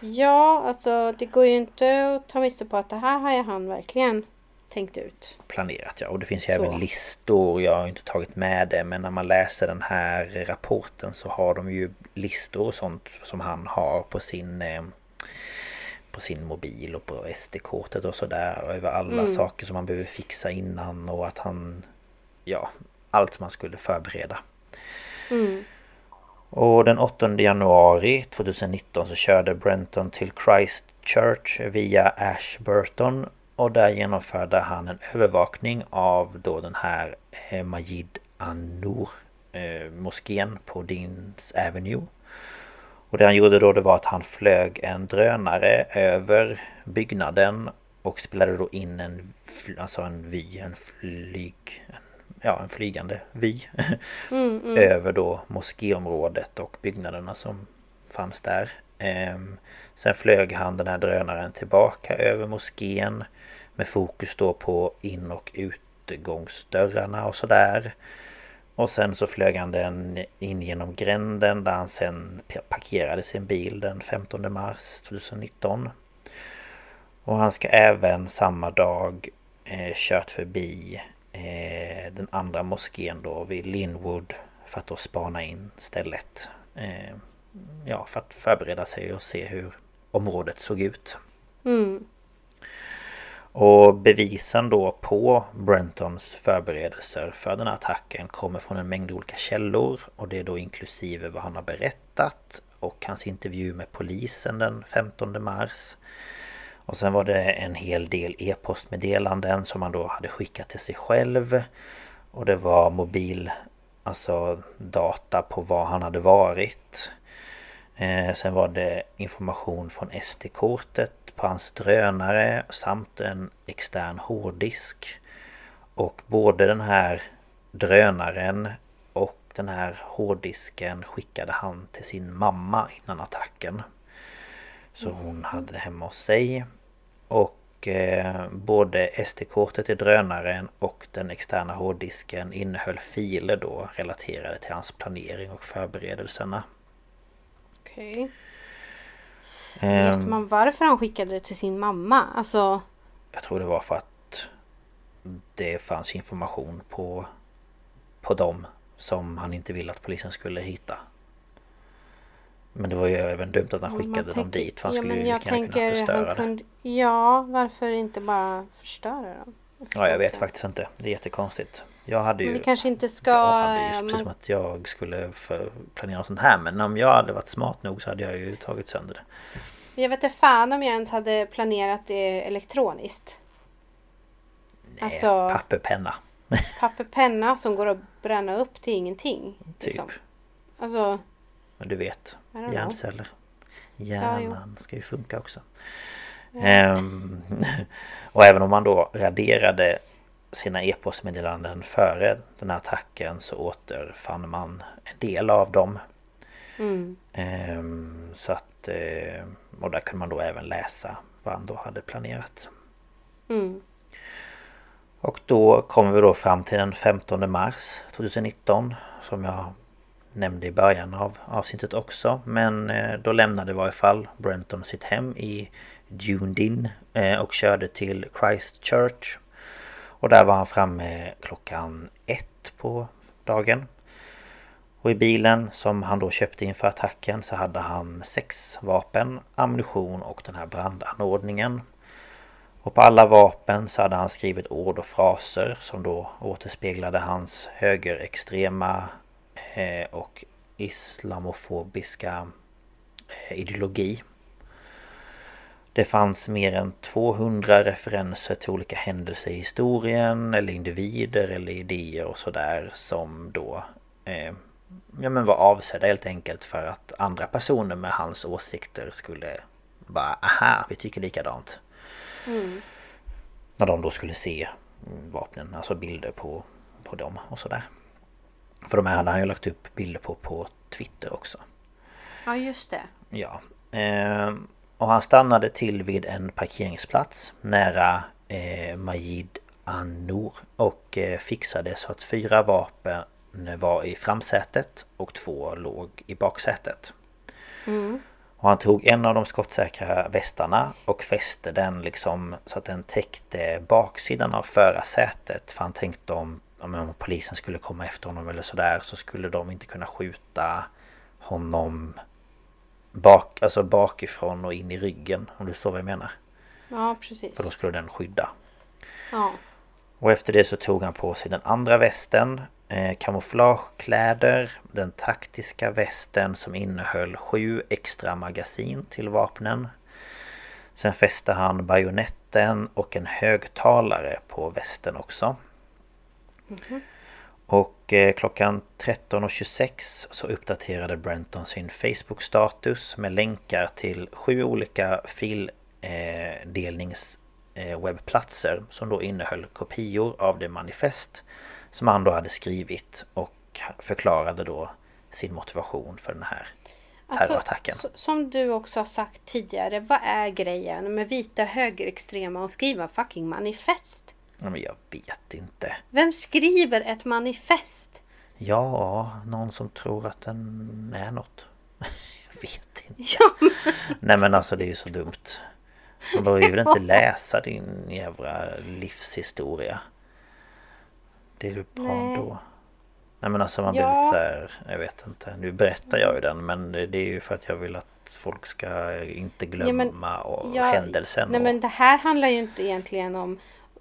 Ja, alltså det går ju inte att ta miste på att det här har ju han verkligen tänkt ut. Planerat ja. Och det finns ju Så. även listor. Jag har inte tagit med det men när man läser den här rapporten så har de ju listor och sånt som han har på sin eh, på sin mobil och på SD-kortet och sådär. och Över alla saker som man behöver fixa innan och att han... Ja, allt man skulle förbereda. Mm. Och den 8 januari 2019 så körde Brenton till Christchurch via Ashburton och där genomförde han en övervakning av då den här eh, Majid An-Noor eh, moskén på Deans Avenue. Och det han gjorde då det var att han flög en drönare över byggnaden och spelade då in en, alltså en vy, en flyg, en, ja en flygande vy över då moskéområdet och byggnaderna som fanns där. Ehm, sen flög han den här drönaren tillbaka över moskén med fokus då på in och utgångsdörrarna och sådär. Och sen så flög han den in genom gränden där han sen parkerade sin bil den 15 mars 2019. Och han ska även samma dag eh, kört förbi eh, den andra moskén då vid Linwood för att då spana in stället. Eh, ja, för att förbereda sig och se hur området såg ut. Mm. Och bevisen då på Brentons förberedelser för den här attacken kommer från en mängd olika källor och det är då inklusive vad han har berättat och hans intervju med polisen den 15 mars. Och sen var det en hel del e-postmeddelanden som han då hade skickat till sig själv. Och det var mobil, alltså data på var han hade varit. Eh, sen var det information från SD-kortet på hans drönare samt en extern hårddisk. Och både den här drönaren och den här hårddisken skickade han till sin mamma innan attacken. Så hon hade det hemma hos sig. Och eh, både SD-kortet i drönaren och den externa hårddisken innehöll filer då relaterade till hans planering och förberedelserna. Okej. Ehm, Vet man varför han skickade det till sin mamma? Alltså... Jag tror det var för att det fanns information på, på dem som han inte ville att polisen skulle hitta. Men det var ju även dumt att han skickade dem dit för han ja, skulle ju lika gärna kunna förstöra han det. kunde... Ja, varför inte bara förstöra dem? Ja, jag vet faktiskt inte. Det är jättekonstigt. Jag hade ju... Men vi kanske inte ska... Jag hade ju precis som att jag skulle planera sånt här. Men om jag hade varit smart nog så hade jag ju tagit sönder det. Jag vet inte fan om jag ens hade planerat det elektroniskt. Nej, Alltså- Papper, penna. papper penna som går att bränna upp till ingenting. Typ. Liksom. Alltså, Men du vet, hjärnceller. Ja, Hjärnan ska ju funka också. Ehm, och även om man då raderade sina e-postmeddelanden före den här attacken så återfann man en del av dem. mm, Ehm, så att... eh, Och där kunde man då även läsa vad han då hade planerat. mm, Och då kommer vi då fram till den 15 mars 2019 Som jag nämnde i början av avsnittet också Men eh, då lämnade i varje fall Brenton sitt hem i Dunedin eh, och körde till Christchurch Och där var han framme klockan ett på dagen och i bilen som han då köpte inför attacken så hade han sex vapen, ammunition och den här brandanordningen. Och på alla vapen så hade han skrivit ord och fraser som då återspeglade hans högerextrema och islamofobiska eh, ideologi. Det fanns mer än 200 referenser till olika händelser i historien eller individer eller idéer och sådär som då eh, ja, men var avsedda helt enkelt för att andra personer med hans åsikter skulle bara aha, vi tycker likadant. mm, När de då skulle se mm, vapnen, alltså bilder på, på dem och sådär. För de här hade han ju lagt upp bilder på på Twitter också. Ja, just det. Ja. Ehm, och han stannade till vid en parkeringsplats nära eh, Majid Annour och eh, fixade så att fyra vapen var i framsätet och två låg i baksätet. Mm, Och han tog en av de skottsäkra västarna och fäste den liksom så att den täckte baksidan av förarsätet. För han tänkte om, om polisen skulle komma efter honom eller sådär så skulle de inte kunna skjuta honom bak, alltså bakifrån och in i ryggen. Om du förstår vad jag menar. ja, precis. För då skulle den skydda. Ja, Och efter det så tog han på sig den andra västen eh, Kamouflagekläder Den taktiska västen som innehöll sju extra magasin till vapnen Sen fäste han bajonetten och en högtalare på västen också Och eh, klockan 13.26 så uppdaterade Brenton sin Facebook-status med länkar till sju olika fildelnings eh, webbplatser som då innehöll kopior av det manifest som han då hade skrivit och förklarade då sin motivation för den här terrorattacken. Alltså, som du också har sagt tidigare, vad är grejen med vita högerextrema och skriva fucking manifest? Ja, men jag vet inte. Vem skriver ett manifest? Ja, någon som tror att den är något. Jag vet inte. Ja, men, Nej men alltså det är ju så dumt. Och då vill inte läsa din jävla livshistoria. Det är ju bra Nej. då. Nej men alltså man blir Ja. lite så här, jag vet inte. Nu berättar jag ju den men det är ju för att jag vill att folk ska inte glömma och ja, händelsen. nej och... men det här handlar ju inte egentligen om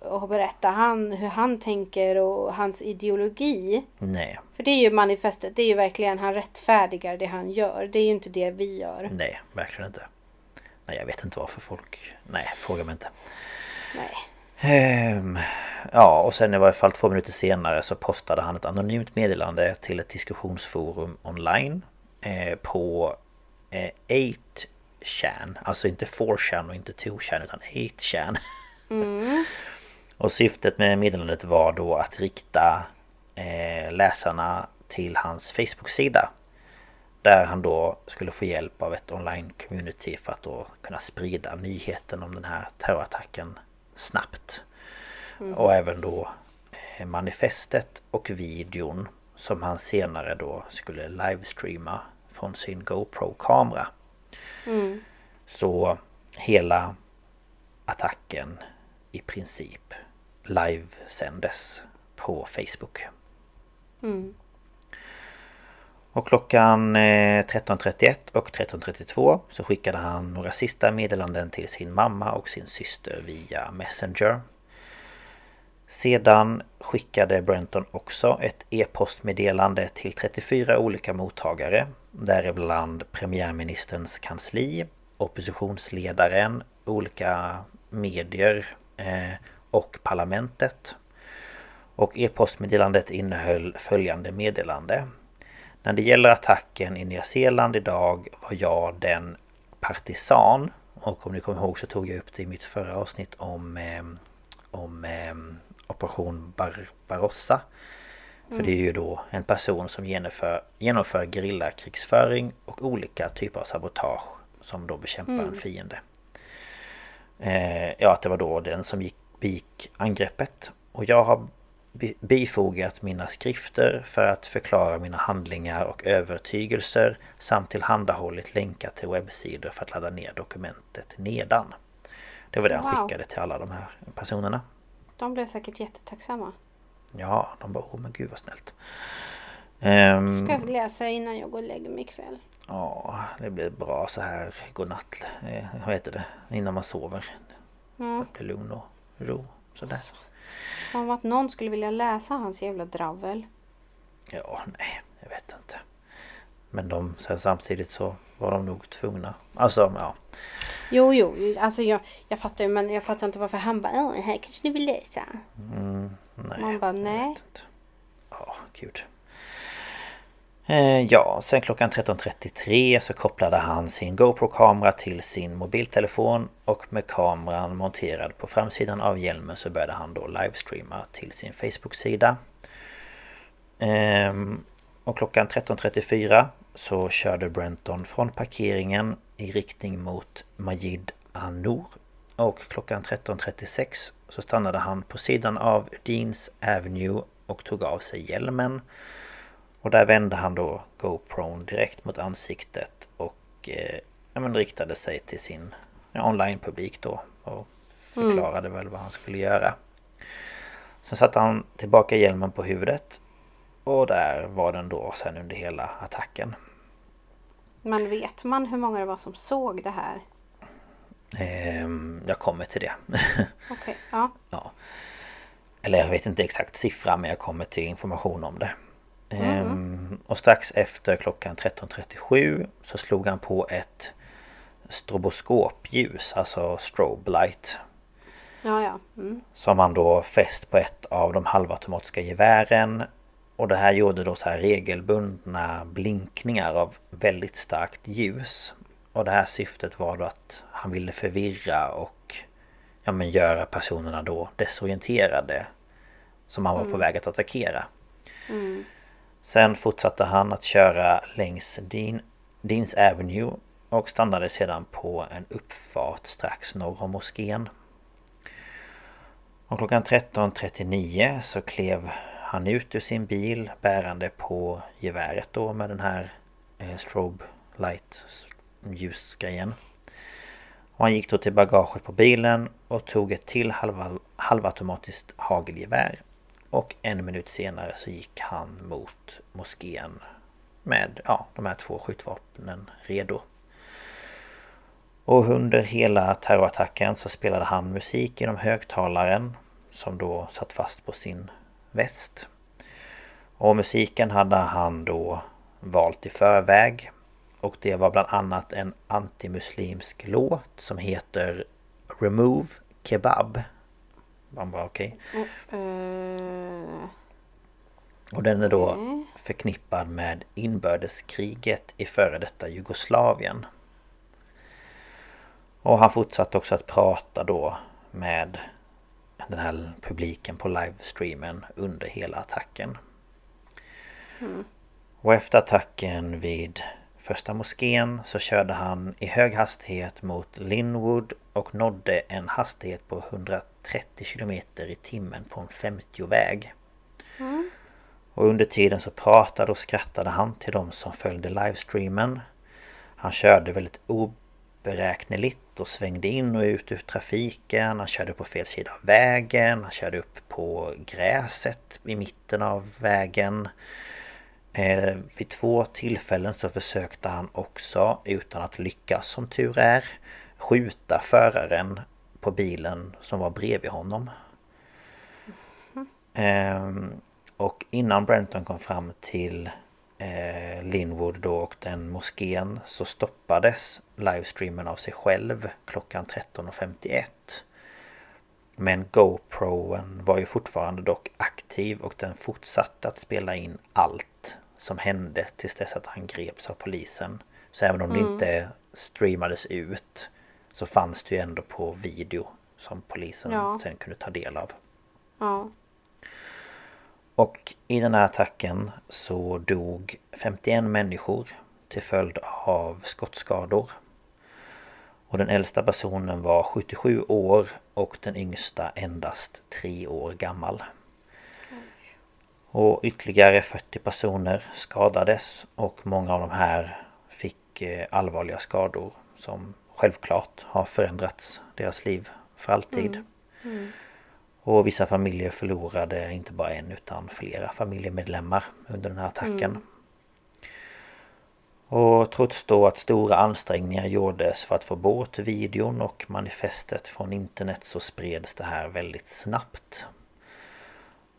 att berätta han, hur han tänker och hans ideologi. Nej, För det är ju manifestet, det är ju verkligen han rättfärdigar det han gör. Det är ju inte det vi gör. nej, verkligen inte. Nej jag vet inte varför folk... Nej, fråga mig inte. Nej. Ehm, ja, och sen i varje fall två minuter senare så postade han ett anonymt meddelande till ett diskussionsforum online eh, på eh, 8chan, alltså inte 4chan och inte 2chan utan 8chan. och syftet med meddelandet var då att rikta eh, läsarna till hans Facebook-sida. Där han då skulle få hjälp av ett online-community för att då kunna sprida nyheten om den här terrorattacken snabbt. Och även då eh, manifestet och videon som han senare då skulle livestreama från sin GoPro-kamera. Så hela attacken i princip livesändes på Facebook. Och klockan eh, 13.31 och 13.32 så skickade han några sista meddelanden till sin mamma och sin syster via Messenger. Sedan skickade Brenton också ett e-postmeddelande till 34 olika mottagare. Däribland premiärministerns kansli, oppositionsledaren, olika medier eh, och parlamentet. Och e-postmeddelandet innehöll följande meddelande. När det gäller attacken i Nya Zeeland idag var jag den partisan. Och om ni kommer ihåg så tog jag upp det i mitt förra avsnitt om, eh, om eh, Operation Barbarossa. För det är ju då en person som genomför, genomför gerillakrigsföring och olika typer av sabotage som då bekämpar mm. en fiende. Eh, ja, att det var då den som gick, begick angreppet. Och jag har bifogat mina skrifter för att förklara mina handlingar och övertygelser samt tillhandahållit länkar till webbsidor för att ladda ner dokumentet nedan. Det var det han skickade till alla de här personerna. De blev säkert jättetacksamma. Ja, de bara åh men gud vad snällt. Um, Ska jag läsa innan jag går och lägger mig ikväll? Ja, det blir bra så här godnatt. Eh, vad heter det? Innan man sover. Mm. För att bli lugn och ro. Sådär. Så. Som att någon skulle vilja läsa hans jävla dravel. Ja, nej, jag vet inte. Men de, sen samtidigt så var de nog tvungna. Alltså, ja. Jo, jo, alltså jag, jag fattar ju men jag fattar inte varför han bara Åh, här kanske du vill läsa. Mm, nej. Man bara nej. Ja, gud. Eh, ja, sen klockan 13.33 så kopplade han sin GoPro-kamera till sin mobiltelefon och med kameran monterad på framsidan av hjälmen så började han då livestreama till sin Facebook-sida. Ehm, och klockan 13.34 så körde Brenton från parkeringen i riktning mot Majid Anour. Och klockan 13.36 så stannade han på sidan av Deans Avenue och tog av sig hjälmen. Och där vände han då GoPron direkt mot ansiktet och eh, ja, men riktade sig till sin ja, online-publik då och förklarade mm. väl vad han skulle göra. Sen satte han tillbaka hjälmen på huvudet och där var den då sen under hela attacken. Men vet man hur många det var som såg det här? Ehm, jag kommer till det. Okej, okay, ja. ja. Eller jag vet inte exakt siffra men jag kommer till information om det. Mm. Och strax efter klockan 13.37 så slog han på ett stroboskopljus, alltså strobe light. Ja, ja. Mm. Som han då fäst på ett av de halvautomatiska gevären. Och det här gjorde då så här regelbundna blinkningar av väldigt starkt ljus. Och det här syftet var då att han ville förvirra och ja, men göra personerna då desorienterade. Som han var mm. på väg att attackera. Mm. Sen fortsatte han att köra längs Dean, Deans Avenue och stannade sedan på en uppfart strax norr om moskén. Och klockan 13.39 så klev han ut ur sin bil bärande på geväret då med den här eh, strobe light ljusgrejen. Och han gick då till bagaget på bilen och tog ett till halvautomatiskt hagelgevär och en minut senare så gick han mot moskén med ja, de här två skjutvapnen redo. Och under hela terrorattacken så spelade han musik genom högtalaren som då satt fast på sin väst. Och musiken hade han då valt i förväg. Och det var bland annat en antimuslimsk låt som heter Remove Kebab man bara okej. Okay. Uh, och den är då okay. förknippad med inbördeskriget i före detta Jugoslavien. Och han fortsatte också att prata då med den här publiken på livestreamen under hela attacken. Mm. Och efter attacken vid första moskén så körde han i hög hastighet mot Linwood och nådde en hastighet på 130 km i timmen på en 50-väg. Mm. Och under tiden så pratade och skrattade han till de som följde livestreamen. Han körde väldigt oberäkneligt och svängde in och ut ur trafiken. Han körde på fel sida av vägen. Han körde upp på gräset i mitten av vägen. Eh, vid två tillfällen så försökte han också, utan att lyckas som tur är, skjuta föraren på bilen som var bredvid honom. Mm. och innan Brenton kom fram till eh, Linwood då och den moskén så stoppades livestreamen av sig själv klockan 13.51. Men GoProen var ju fortfarande dock aktiv och den fortsatte att spela in allt som hände tills dess att han greps av polisen. Så även om mm. det inte streamades ut så fanns det ju ändå på video som polisen ja. sen kunde ta del av. Ja. Och i den här attacken så dog 51 människor till följd av skottskador. Och den äldsta personen var 77 år och den yngsta endast 3 år gammal. Och ytterligare 40 personer skadades och många av de här fick eh, allvarliga skador som självklart har förändrat deras liv för alltid. Mm. Mm. Och vissa familjer förlorade inte bara en utan flera familjemedlemmar under den här attacken. Mm. Och trots då att stora ansträngningar gjordes för att få bort videon och manifestet från internet så spreds det här väldigt snabbt.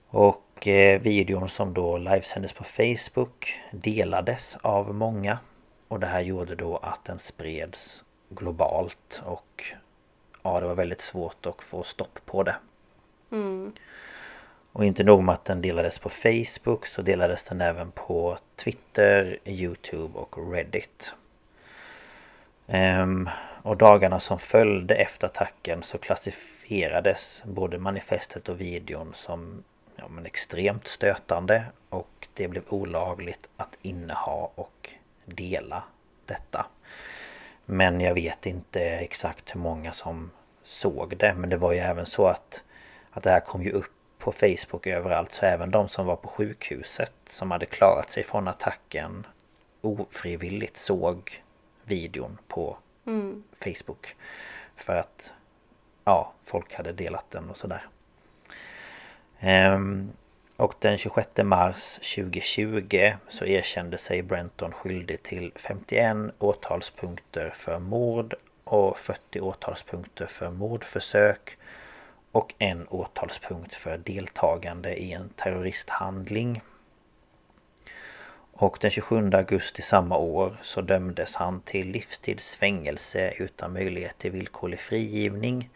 Och eh, videon som då livesändes på Facebook delades av många. Och det här gjorde då att den spreds globalt och ja, det var väldigt svårt att få stopp på det. Mm. Och inte nog med att den delades på Facebook så delades den även på Twitter, Youtube och Reddit. Um, och dagarna som följde efter attacken så klassifierades både manifestet och videon som ja, men extremt stötande och det blev olagligt att inneha och dela detta. Men jag vet inte exakt hur många som såg det men det var ju även så att att det här kom ju upp på Facebook överallt så även de som var på sjukhuset som hade klarat sig från attacken ofrivilligt såg videon på mm. Facebook. För att ja, folk hade delat den och sådär. Ehm, och den 26 mars 2020 så erkände sig Brenton skyldig till 51 åtalspunkter för mord och 40 åtalspunkter för mordförsök och en åtalspunkt för deltagande i en terroristhandling. Och den 27 augusti samma år så dömdes han till livstidsfängelse utan möjlighet till villkorlig frigivning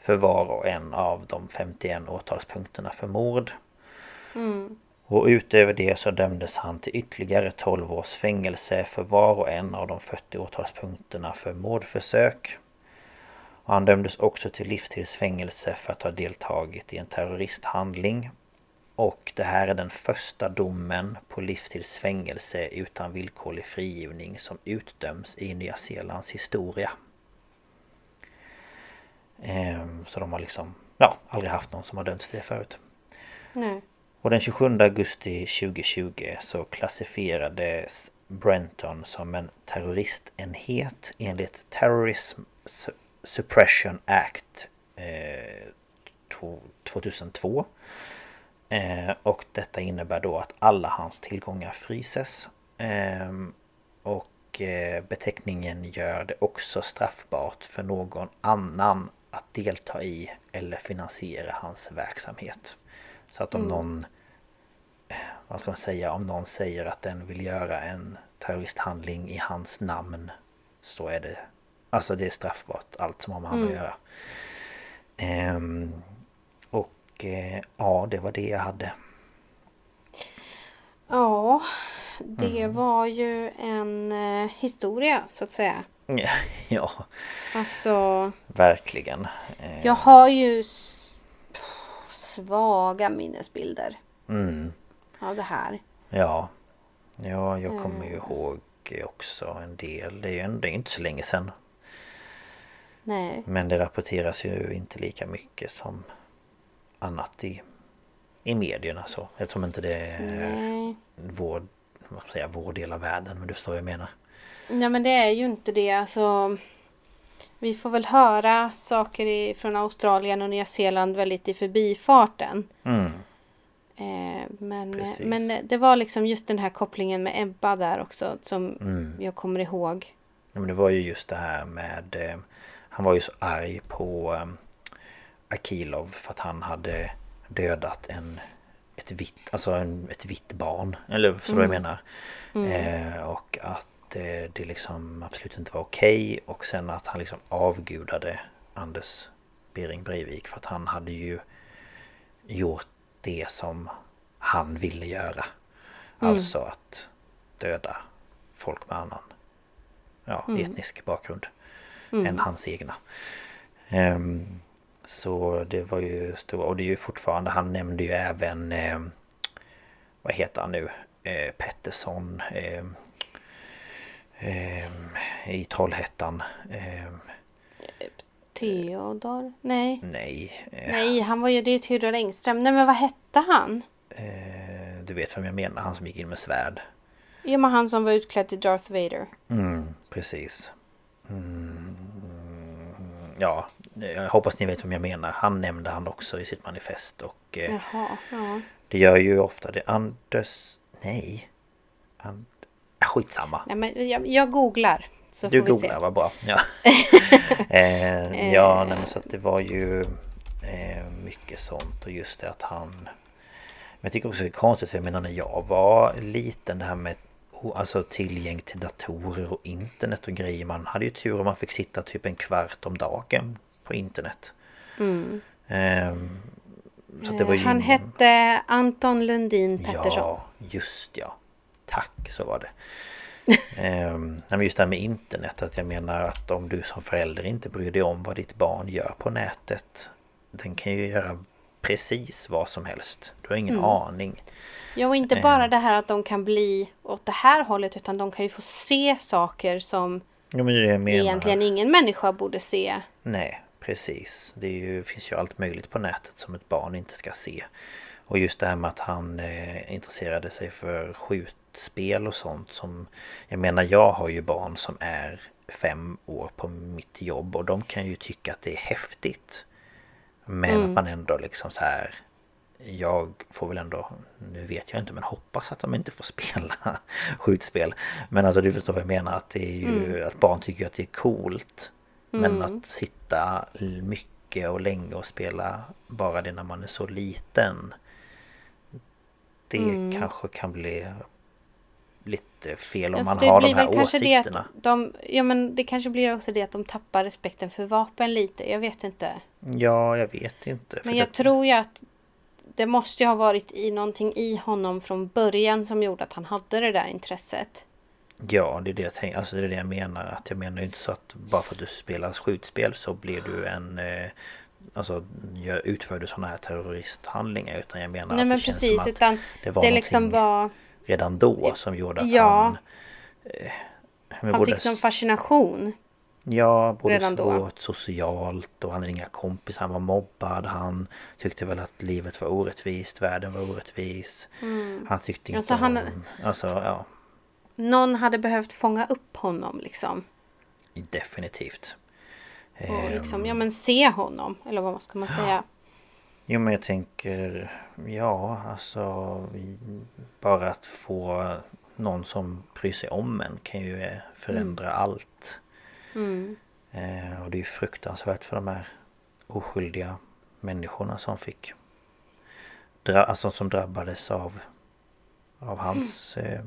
för var och en av de 51 åtalspunkterna för mord. Mm. Och utöver det så dömdes han till ytterligare 12 års fängelse för var och en av de 40 åtalspunkterna för mordförsök. Och han dömdes också till livstidsfängelse för att ha deltagit i en terroristhandling. Och det här är den första domen på livstidsfängelse utan villkorlig frigivning som utdöms i Nya Zeelands historia. Ehm, så de har liksom ja, aldrig haft någon som har dömts till det förut. Nej. Och den 27 augusti 2020 så klassifierades Brenton som en terroristenhet enligt Terrorism Suppression Act eh, 2002. Eh, och detta innebär då att alla hans tillgångar fryses. Ehm, eh, och beteckningen gör det också straffbart för någon annan att delta i eller finansiera hans verksamhet. Så att om mm. någon vad ska man säga, om någon säger att den vill göra en terroristhandling i hans namn så är det Alltså det är straffbart allt som har med honom mm. att göra. Ehm, och eh, ja, det var det jag hade. Ja, det mm. var ju en eh, historia så att säga. ja. Alltså. Verkligen. Eh. Jag har ju svaga minnesbilder. Mm. Av det här. Ja. Ja, jag kommer ju eh. ihåg också en del. Det är ju ändå inte så länge sedan. Nej. Men det rapporteras ju inte lika mycket som annat i, i medierna så. Eftersom inte det är vår, vad ska säga, vår del av världen. Men du förstår vad jag menar. Ja men det är ju inte det. Alltså, vi får väl höra saker i, från Australien och Nya Zeeland väldigt i förbifarten. Mm. Eh, men, men det var liksom just den här kopplingen med Ebba där också som mm. jag kommer ihåg. Ja, men det var ju just det här med eh, han var ju så arg på um, Akilov för att han hade dödat en ett vitt, alltså en, ett vitt barn. Eller du mm. vad jag menar? Mm. Eh, och att eh, det liksom absolut inte var okej. Okay. Och sen att han liksom avgudade Anders Bering Breivik för att han hade ju gjort det som han ville göra. Mm. Alltså att döda folk med annan ja, mm. etnisk bakgrund mm. än hans egna. Um, så det var ju stora och det är ju fortfarande, han nämnde ju även eh, Vad heter han nu? Eh, Pettersson eh, I Trollhättan Theodor? Nej. Nej. Nej, han var ju det är Theodor Engström. Nej men vad hette han? du vet vem jag menar, han som gick in med svärd. Ja men han som var utklädd till Darth Vader. Mm, precis. Mm, ja, jag hoppas ni vet vem jag menar. Han nämnde han också i sitt manifest och... Eh, Jaha, ja. Det gör ju ofta det. Anders... Nej. And, skitsamma. Nej, men jag, jag googlar. Så du googlar, vad bra. Ja, eh, ja nej, så att det var ju eh, mycket sånt och just det att han... Men jag tycker också det är konstigt för jag menar när jag var liten det här med alltså tillgäng till datorer och internet och grejer. Man hade ju tur om man fick sitta typ en kvart om dagen på internet. Mm. Um, så det var ju Han ingen... hette Anton Lundin Pettersson. Ja, just ja. Tack, så var det. um, men just det här med internet, att jag menar att om du som förälder inte bryr dig om vad ditt barn gör på nätet. Den kan ju göra precis vad som helst. Du har ingen mm. aning. Ja och inte bara det här att de kan bli åt det här hållet utan de kan ju få se saker som ja, men det egentligen ingen människa borde se. Nej precis. Det ju, finns ju allt möjligt på nätet som ett barn inte ska se. Och just det här med att han eh, intresserade sig för skjutspel och sånt som Jag menar jag har ju barn som är fem år på mitt jobb och de kan ju tycka att det är häftigt. Men mm. att man ändå liksom så här jag får väl ändå, nu vet jag inte men hoppas att de inte får spela skjutspel. Men alltså du förstår vad jag menar att det är ju mm. att barn tycker att det är coolt. Mm. Men att sitta mycket och länge och spela bara det när man är så liten. Det mm. kanske kan bli lite fel om alltså man har de här åsikterna. De, ja men det kanske blir också det att de tappar respekten för vapen lite. Jag vet inte. Ja, jag vet inte. Men jag det... tror ju att det måste ju ha varit i någonting i honom från början som gjorde att han hade det där intresset. Ja, det är det jag tänker. Alltså det är det jag menar. Att jag menar ju inte så att bara för att du spelar skjutspel så blir du en... Eh, alltså jag utför du sådana här terroristhandlingar. Utan jag menar Nej, att men det precis, känns som att utan det var det liksom var... redan då som gjorde att ja, han... Eh, han fick någon fascination. Ja, både Redan då. socialt och han hade inga kompisar, han var mobbad. Han tyckte väl att livet var orättvist, världen var orättvis. Mm. Han tyckte inte alltså, han, om... Alltså, ja. Någon hade behövt fånga upp honom liksom. Definitivt. Och liksom, ja men se honom. Eller vad ska man säga? Jo men jag tänker, ja alltså bara att få någon som bryr sig om en kan ju förändra mm. allt. Mm. Eh, och det är ju fruktansvärt för de här oskyldiga människorna som fick dra alltså som drabbades av av hans mm. eh,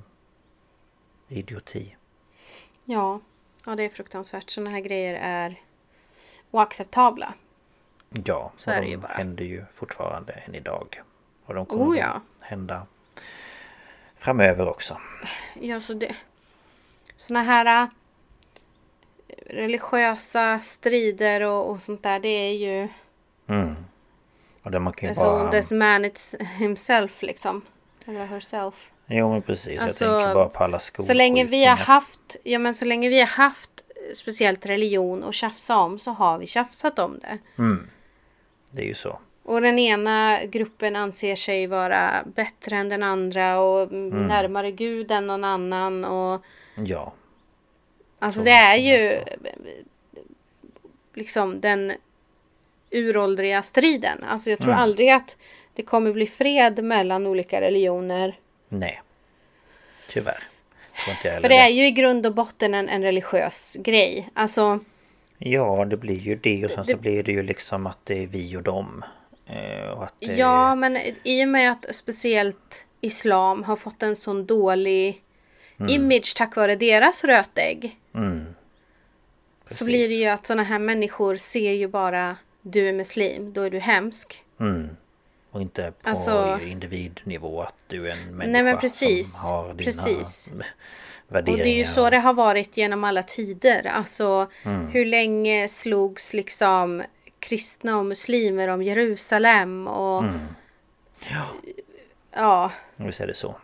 idioti. Ja, ja det är fruktansvärt. Sådana här grejer är oacceptabla. Ja, så är det ju bara. händer ju fortfarande än idag. Och de kommer oh, ja. hända framöver också. Ja, så det... Sådana här religiösa strider och, och sånt där. Det är ju... Mm. Och det man kan ju as bara... old as man it's himself liksom. Eller herself. Jo men precis. Alltså, jag tänker bara på alla skolor. Så länge vi har haft, ja men så länge vi har haft speciellt religion och tjafsa om så har vi tjafsat om det. Mm. Det är ju så. Och den ena gruppen anser sig vara bättre än den andra och mm. närmare Gud än någon annan och... Ja. Alltså det är ju liksom den uråldriga striden. Alltså jag tror mm. aldrig att det kommer bli fred mellan olika religioner. Nej. Tyvärr. För det är ju i grund och botten en, en religiös grej. Alltså. Ja det blir ju det och sen det, så blir det ju liksom att det är vi och dem. Eh, och att det... Ja men i och med att speciellt Islam har fått en sån dålig mm. image tack vare deras rötägg. Mm. Så blir det ju att sådana här människor ser ju bara du är muslim, då är du hemsk. Och inte på Alltså- individnivå att du är en människa Nej men precis. som har dina precis. Och värderingar. det är ju så det har varit genom alla tider. Alltså hur länge slogs liksom kristna och muslimer om Jerusalem och ja, Visst är det så.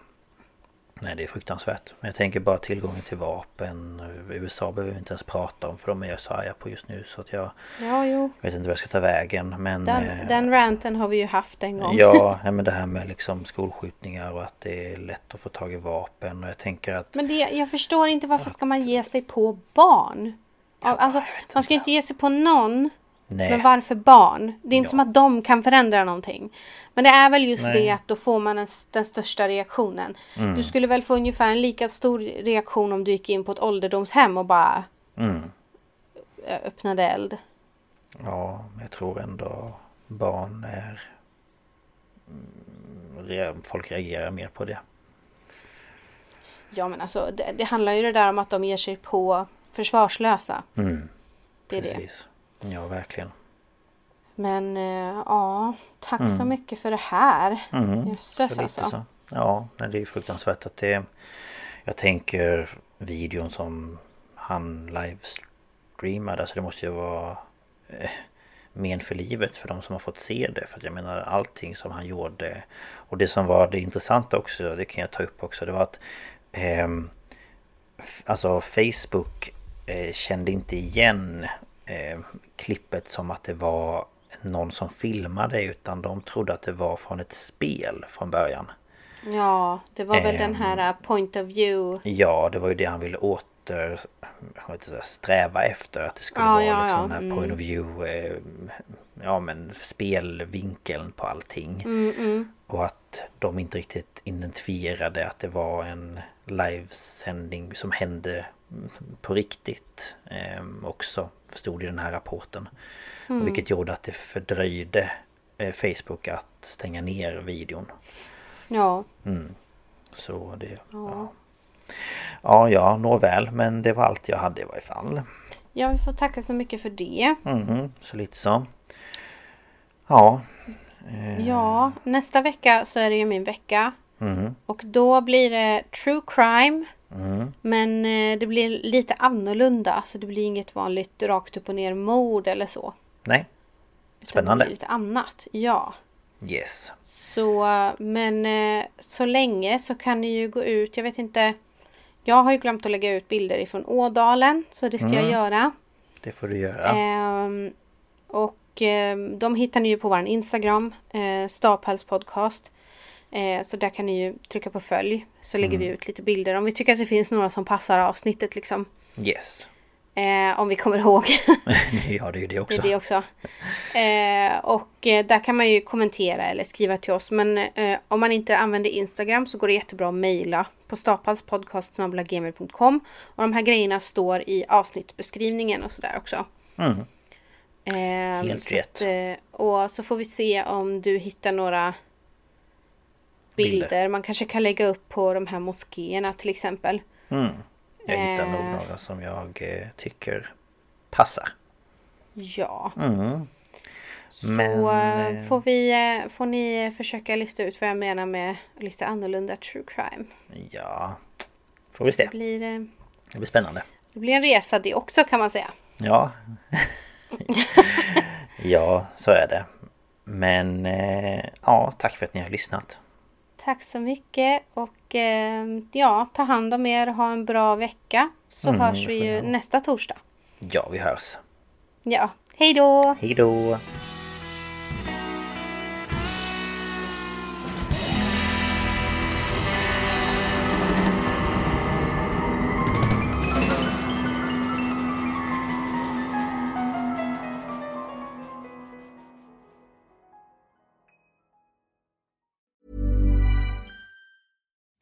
Nej det är fruktansvärt. Men jag tänker bara tillgången till vapen. USA behöver vi inte ens prata om för de är jag så arga på just nu så att jag ja jo. vet inte vad jag ska ta vägen. Men Den, eh, den ranten har vi ju haft en gång. Ja, men det här med liksom skolskjutningar och att det är lätt att få tag i vapen och jag tänker att Men det, jag förstår inte varför ska man ge sig på barn? Alltså, man ska inte ge sig på någon. Nej, Men varför barn? Det är inte Ja. som att de kan förändra någonting. Men det är väl just Nej. det att då får man den, den största reaktionen. Mm. Du skulle väl få ungefär en lika stor reaktion om du gick in på ett ålderdomshem och bara Mm. öppnade eld. ja, men jag tror ändå barn är... mm, Folk reagerar mer på det. Ja men alltså det, det handlar ju det där om att de ger sig på försvarslösa. Mm, Det är det. Ja, verkligen. Men eh, ja, tack så mycket för det här. Mm. Jösses alltså. så. Ja, det är ju fruktansvärt att det... Jag tänker videon som han livestreamade. Alltså det måste ju vara eh, men för livet för de som har fått se det. För att jag menar allting som han gjorde. Och det som var det intressanta också, det kan jag ta upp också. Det var att f- Alltså Facebook eh, kände inte igen eh, klippet som att det var någon som filmade utan de trodde att det var från ett spel från början. Ja, det var väl den Ehm. här eh, point of view. Ja, det var ju det han ville åter inte, sträva efter. Att det skulle Ja, vara ja, liksom ja, den här mm. point of view. Eh, ja men spelvinkeln på allting. Mm, Och att de inte riktigt identifierade att det var en livesändning som hände på riktigt. Eh, också förstod i den här rapporten. Mm. Vilket gjorde att det fördröjde eh, Facebook att stänga ner videon. Ja, Så det... Ja. Ja, ja, nåväl. Men det var allt jag hade i varje fall. ja vi får tacka så mycket för det. Mhm, så lite så. Ja. Ja, nästa vecka så är det ju min vecka. Mhm. Och då blir det true crime. Mm. Men eh, det blir lite annorlunda. Så det blir inget vanligt rakt upp och ner mord eller så. Nej. Spännande. Det blir lite annat. Ja. Yes. Så, men eh, så länge så kan ni ju gå ut. Jag vet inte. Jag har ju glömt att lägga ut bilder ifrån Ådalen. Så det ska jag göra. Det får du göra. Ehm, och ehm, de hittar ni ju på vår Instagram. Eh, Staphals podcast. Eh, så där kan ni ju trycka på följ. Så lägger vi ut lite bilder. Om vi tycker att det finns några som passar avsnittet liksom. Yes. Eh, om vi kommer ihåg. ja, det är ju det Det också. är det också. Eh, och eh, där kan man ju kommentera eller skriva till oss. Men eh, om man inte använder Instagram så går det jättebra att mejla på staphalspodcast.gmail.com Och de här grejerna står i avsnittsbeskrivningen och sådär också. Mm. Eh, Helt rätt. eh, och så får vi se om du hittar några bilder. Bilder. Man kanske kan lägga upp på de här moskéerna till exempel. Mm. Jag hittar nog Eh. några som jag eh, tycker passar. Ja. Mm. Så Men, eh, eh, får, vi, får ni försöka lista ut vad jag menar med lite annorlunda true crime. Ja. Får vi se. Det blir, Det blir spännande. det blir en resa det också kan man säga. Ja. ja, så är det. Men ja, tack för att ni har lyssnat. Tack så mycket och eh, ja, ta hand om er, ha en bra vecka. Så Mm, hörs vi ju nästa torsdag. Ja, vi hörs. Ja, hej då! Hej då!